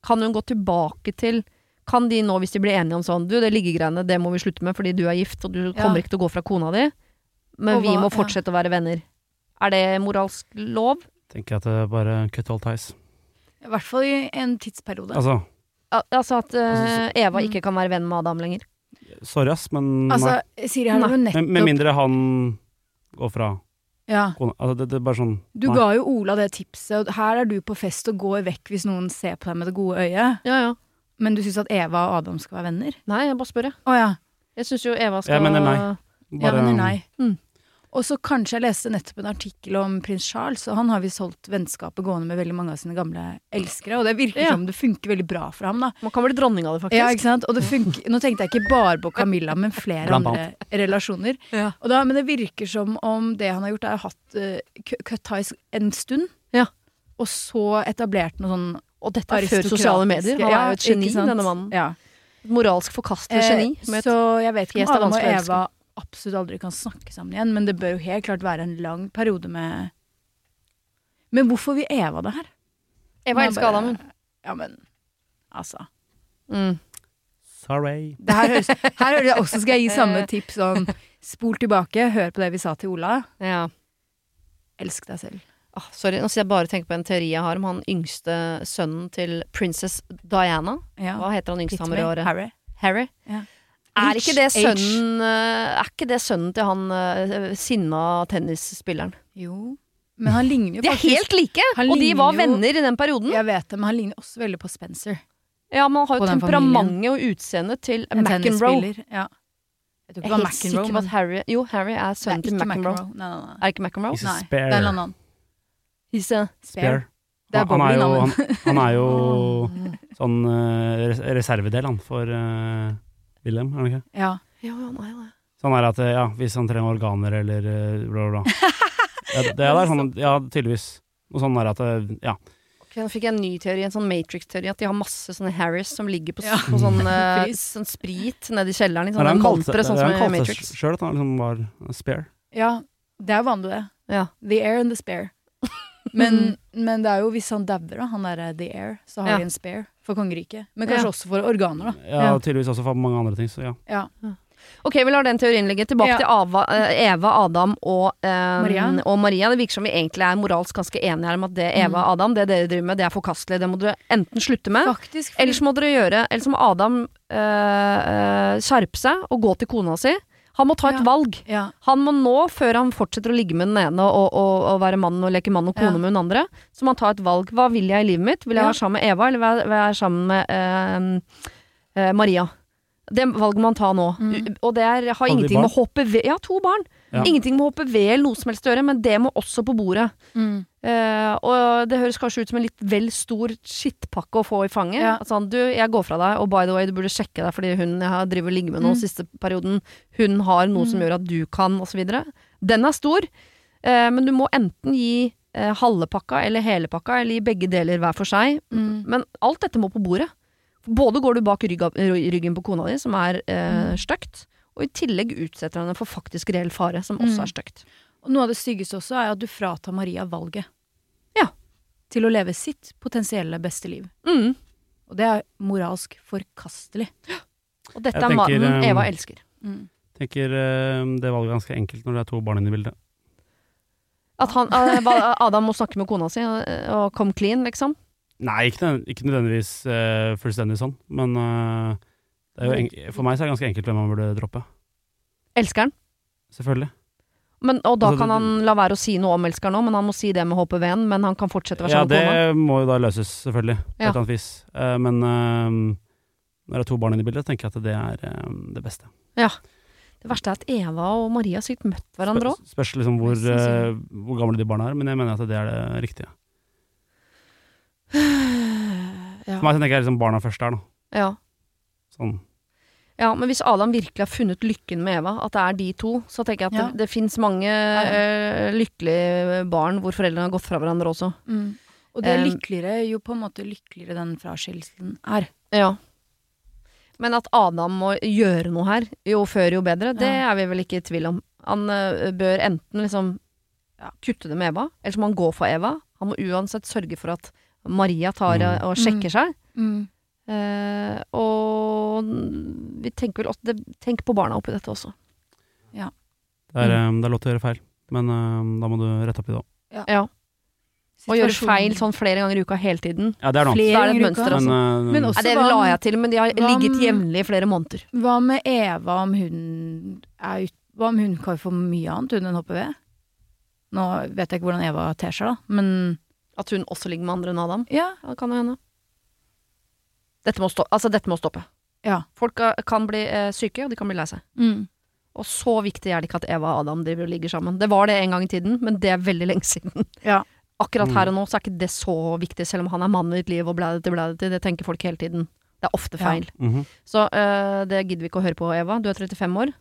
Kan hun gå tilbake til Kan de nå, hvis de blir enige om sånn Du, det liggegreiene, det må vi slutte med fordi du er gift, og du Ja. kommer ikke til å gå fra kona di, men hva, vi må ja. fortsette å være venner. Er det moralsk lov? Tenker jeg at det er bare cut all ties. I hvert fall i en tidsperiode. Altså, Al altså at uh, Altså, Eva ikke kan være venn med Adam lenger? sorry ass, men Altså, Siri, har nei. nettopp Med, mindre han går fra ja. kona. Altså, det, det er bare sånn Du nei. ga jo Ola det tipset, og her er du på fest og går vekk hvis noen ser på deg med det gode øyet. Ja, ja. Men du syns at Eva og Adam skal være venner? Nei, jeg bare spør, jeg. Oh, ja. Jeg syns jo Eva skal Jeg mener nei. Jeg Bare, mener nei. Mm. Og så kanskje jeg leste nettopp en artikkel om prins Charles, og han har visst holdt vennskapet gående med veldig mange av sine gamle elskere, og det virker Ja. som det funker veldig bra for ham, da. Man kan bli dronning av det, faktisk. Ja, ikke sant? Og det funker, nå tenkte jeg ikke bare på Camilla, men flere Blant andre relasjoner. Ja. Og da, men det virker som om det han har gjort, er hatt uh, cut ties en stund. Ja. og så etablert noe sånn Og dette er før sosiale medier. Han er jo et geni, denne mannen. Ja. Et moralsk forkastelig geni. Eh, så jeg vet ikke om er Adam og å. Eva absolutt aldri kan snakke sammen igjen, men det bør jo helt klart være en lang periode med Men hvorfor vil Eva det her? Eva er elsker Adam, hun. Ja, men altså Mm. Sorry. det her, høres, her høres, også skal jeg gi samme tips sånn Spol tilbake, hør på det vi sa til Ola. Ja. Elsk deg selv. Oh, sorry, nå skal jeg bare tenke på en teori jeg har om han yngste sønnen til princess Diana. Ja. Hva heter han yngste han Pitway, i året? Harry. Harry. Ja. Er ikke det sønnen eh, Er ikke det sønnen til han eh, sinna tennisspilleren? Jo. Men han ligner jo faktisk De er helt like! Og de var jo- venner i den perioden. Jeg vet det, men han ligner også veldig på Spencer. Ja, men han har jo temperamentet og utseendet til En McEnroe. Ja. Jeg tror Jeg ikke er det var helt sikker McEnroe, på men at Harry Jo, Harry er sønnen er til McEnroe. Nei, nei, nei. Er det ikke McEnroe? He's a Nei, det er en annen. He's a Spare. Det er han, han er jo, han, han er jo sånn uh, reservedel, han, for uh, Wilhelm, er han ikke? Ja. Ja, han er det. Sånn er at eh, ja, hvis han trenger organer eller eh, bla, bla, bla. Ja, det, det er sånn, ja, tydeligvis. Og sånn er at eh, ja. Ok, nå fikk jeg en ny teori, en sånn Matrix-teori, at de har masse sånne Harris som ligger på, Ja. på sånn, sånn sprit kjelleren. I Men sånne han kalte, malpere, sånn som i Matrix. sjøl at han liksom var spare. ja, det er jo vanlig, det. Ja. The air and the spare. Men, men det er jo hvis han dauer, da, han derre The Air, så har Ja. de en spare for kongeriket. Men kanskje Ja. også for organer, da. Ja, og tydeligvis også for mange andre ting, så ja. Ja. Ok, vi lar den teorien ligge. Tilbake Ja. til Ava, eh, Eva, Adam og, eh, Maria. og Maria. Det virker som vi egentlig er moralsk ganske enige her om at det Eva Mm. og Adam, det dere driver med, det er forkastelig. Det må dere enten slutte med, Faktisk. Ellers må dere gjøre Ellers må Adam øh, skjerpe seg og gå til kona si. Han må ta et Ja. valg. ja. Han må nå, før han fortsetter å ligge med den ene og, og, og være mann og leke mann og kone Ja. med den andre, så må han ta et valg. Hva vil jeg i livet mitt? Vil jeg Ja. være sammen med Eva, eller vil jeg være sammen med eh, øh, Maria? Det valget må han ta nå. Mm. Og det er, har de ingenting med å hoppe ved Ja, to barn. Ja. Ingenting med HPV eller noe som helst å gjøre, men det må også på bordet. Mm. Uh, og det høres kanskje ut som en litt vel stor skittpakke å få i fanget. Ja. At Sånn, du, jeg går fra deg, og by the way, du burde sjekke deg fordi hun jeg har driver og ligger med nå Mm. siste perioden, hun har noe som Mm. gjør at du kan, osv. Den er stor, uh, men du må enten gi uh, halve pakka eller hele pakka, eller gi begge deler hver for seg. Mm. Men alt dette må på bordet. Både går du bak ryggen på kona di, som er eh, Mm. stygt, og i tillegg utsetter han henne for faktisk reell fare, som også Mm. er stygt. Og noe av det styggeste også er at du fratar Maria valget. Ja. Til å leve sitt potensielle beste liv. Mm. Og det er moralsk forkastelig. Og dette Jeg er mannen tenker, eh, Eva elsker. Mm. Tenker eh, det valget er ganske enkelt når det er to barn inne i bildet. At han, eh, Adam må snakke med kona si eh, og come clean, liksom. Nei, ikke, ikke nødvendigvis eh, fullstendig sånn, men for meg så er det ganske enkelt hvem man burde droppe. Elskeren? Selvfølgelig. Men, og da Altså, kan han la være å si noe om elskeren òg, men han må si det med HPV-en. Men han kan fortsette å være Ja, sammen med det må jo da løses, selvfølgelig, på Ja. et eller annet vis. Eh, men eh, når det er to barn inne i bildet, tenker jeg at det er eh, det beste. Ja. Det verste er at Eva og Maria har sikkert møtt hverandre òg. Spørs, liksom hvor, eh, hvor gamle de barna er, men jeg mener at det er det riktige. Ja. For meg tenker jeg liksom barna først der, da. Ja. Sånn. ja, men hvis Adam virkelig har funnet lykken med Eva, at det er de to, så tenker jeg at Ja. det, det fins mange eh, lykkelige barn hvor foreldrene har gått fra hverandre også. Mm. Og det er lykkeligere jo på en måte lykkeligere den fraskillelsen er. Ja. Men at Adam må gjøre noe her, jo før jo bedre, det Ja. er vi vel ikke i tvil om. Han eh, bør enten liksom kutte det med Eva, eller så må han gå for Eva. Han må uansett sørge for at Maria tar Mm. eh, og sjekker seg. Mm. Eh, og vi tenker vel også det, Tenk på barna oppi dette også. Det er, Mm. eh, det er lov til å gjøre feil, men uh, da må du rette opp i det òg. Ja. Å gjøre feil sånn flere ganger i uka hele tiden. Ja, det er noe annet. Flere Da er det et ganger i mønster, uka. altså. Men, uh, Men også- Nei, det la jeg til, men de har ligget jevnlig i flere måneder. Hva med Eva om hun er ute Hva om hun kan få mye annet hun enn HPV? Nå vet jeg ikke hvordan Eva ter seg, da, men At hun også ligger med andre enn Adam. ja. Ja, det kan jo hende. Dette må, stoppe. altså, dette må stoppe. Ja. Folk eh, kan bli eh, syke, og de kan bli lei seg. Mm. Og så viktig er det ikke at Eva og Adam driver og ligger sammen. Det var det en gang i tiden, men det er veldig lenge siden. Ja. Akkurat Mm. her og nå så er ikke det så viktig, selv om han er mannen i ditt liv og blædete, blædete. Det tenker folk hele tiden. Det er ofte Ja. feil. -hmm. Så eh, det gidder vi ikke å høre på, Eva. Du er 35 år.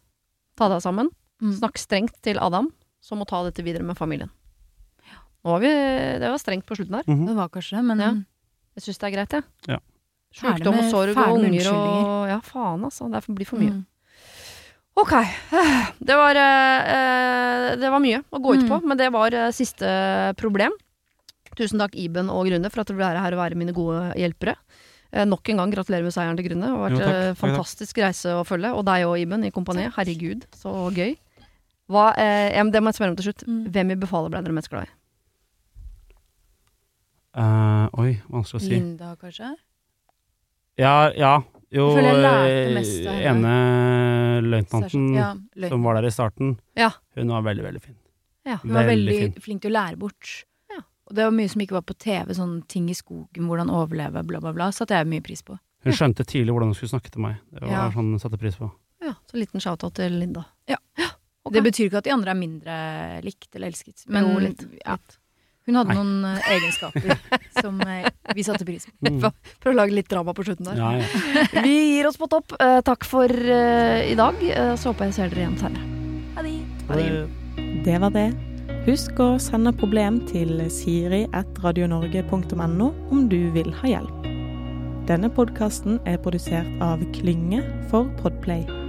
Ta deg sammen. Mm. Snakk strengt til Adam, som må ta dette videre med familien. Nå var vi, det var strengt på slutten her. Mhm. Det var kanskje det, men Ja. Jeg syns det er greit, jeg. Ja. Sjukdom og sorg og unger og. Ja, faen, altså. Det blir for mye. Mm. Ok. Det var, eh, det var mye å gå ut Mm. på, men det var eh, siste problem. Tusen takk, Iben og Grunne, for at dere ble her og være mine gode hjelpere. Eh, nok en gang gratulerer med seieren til Grunne. Det har vært Jo, takk. eh, Takk, takk. fantastisk reise å følge. Og deg og Iben i kompaniet. Herregud, så gøy. Hva, eh, det må jeg spørre om til slutt. Mm. Hvem i befalet ble dere mest glad i? Uh, oi, vanskelig å si. Linda, kanskje? Ja, ja. Jo, eh, ene løytnanten Ja, som var der i starten, Ja. hun var veldig, veldig fin. Ja. Hun var veldig fin. flink til å lære bort. Ja. Og det var mye som ikke var på TV, sånn ting i skogen, hvordan overleve, bla, bla, bla. Satte jeg mye pris på. Hun skjønte tidlig hvordan hun skulle snakke til meg. Det var Ja. sånn hun satte pris på. Ja, så liten shout-out til Linda. Ja. Okay. Det betyr ikke at de andre er mindre likt eller elsket, men Jo, litt. Ja. Hun hadde Nei. noen uh, egenskaper som uh, vi satte pris på. Mm. Prøv å lage litt drama på slutten der. Ja, ja. Vi gir oss på topp. Uh, takk for i dag. Så håper jeg ser dere igjen senere. Ha det. Ha det. Det var det. Husk å sende problem til siri.radionorge.no om du vil ha hjelp. Denne podkasten er produsert av Klynge for Podplay.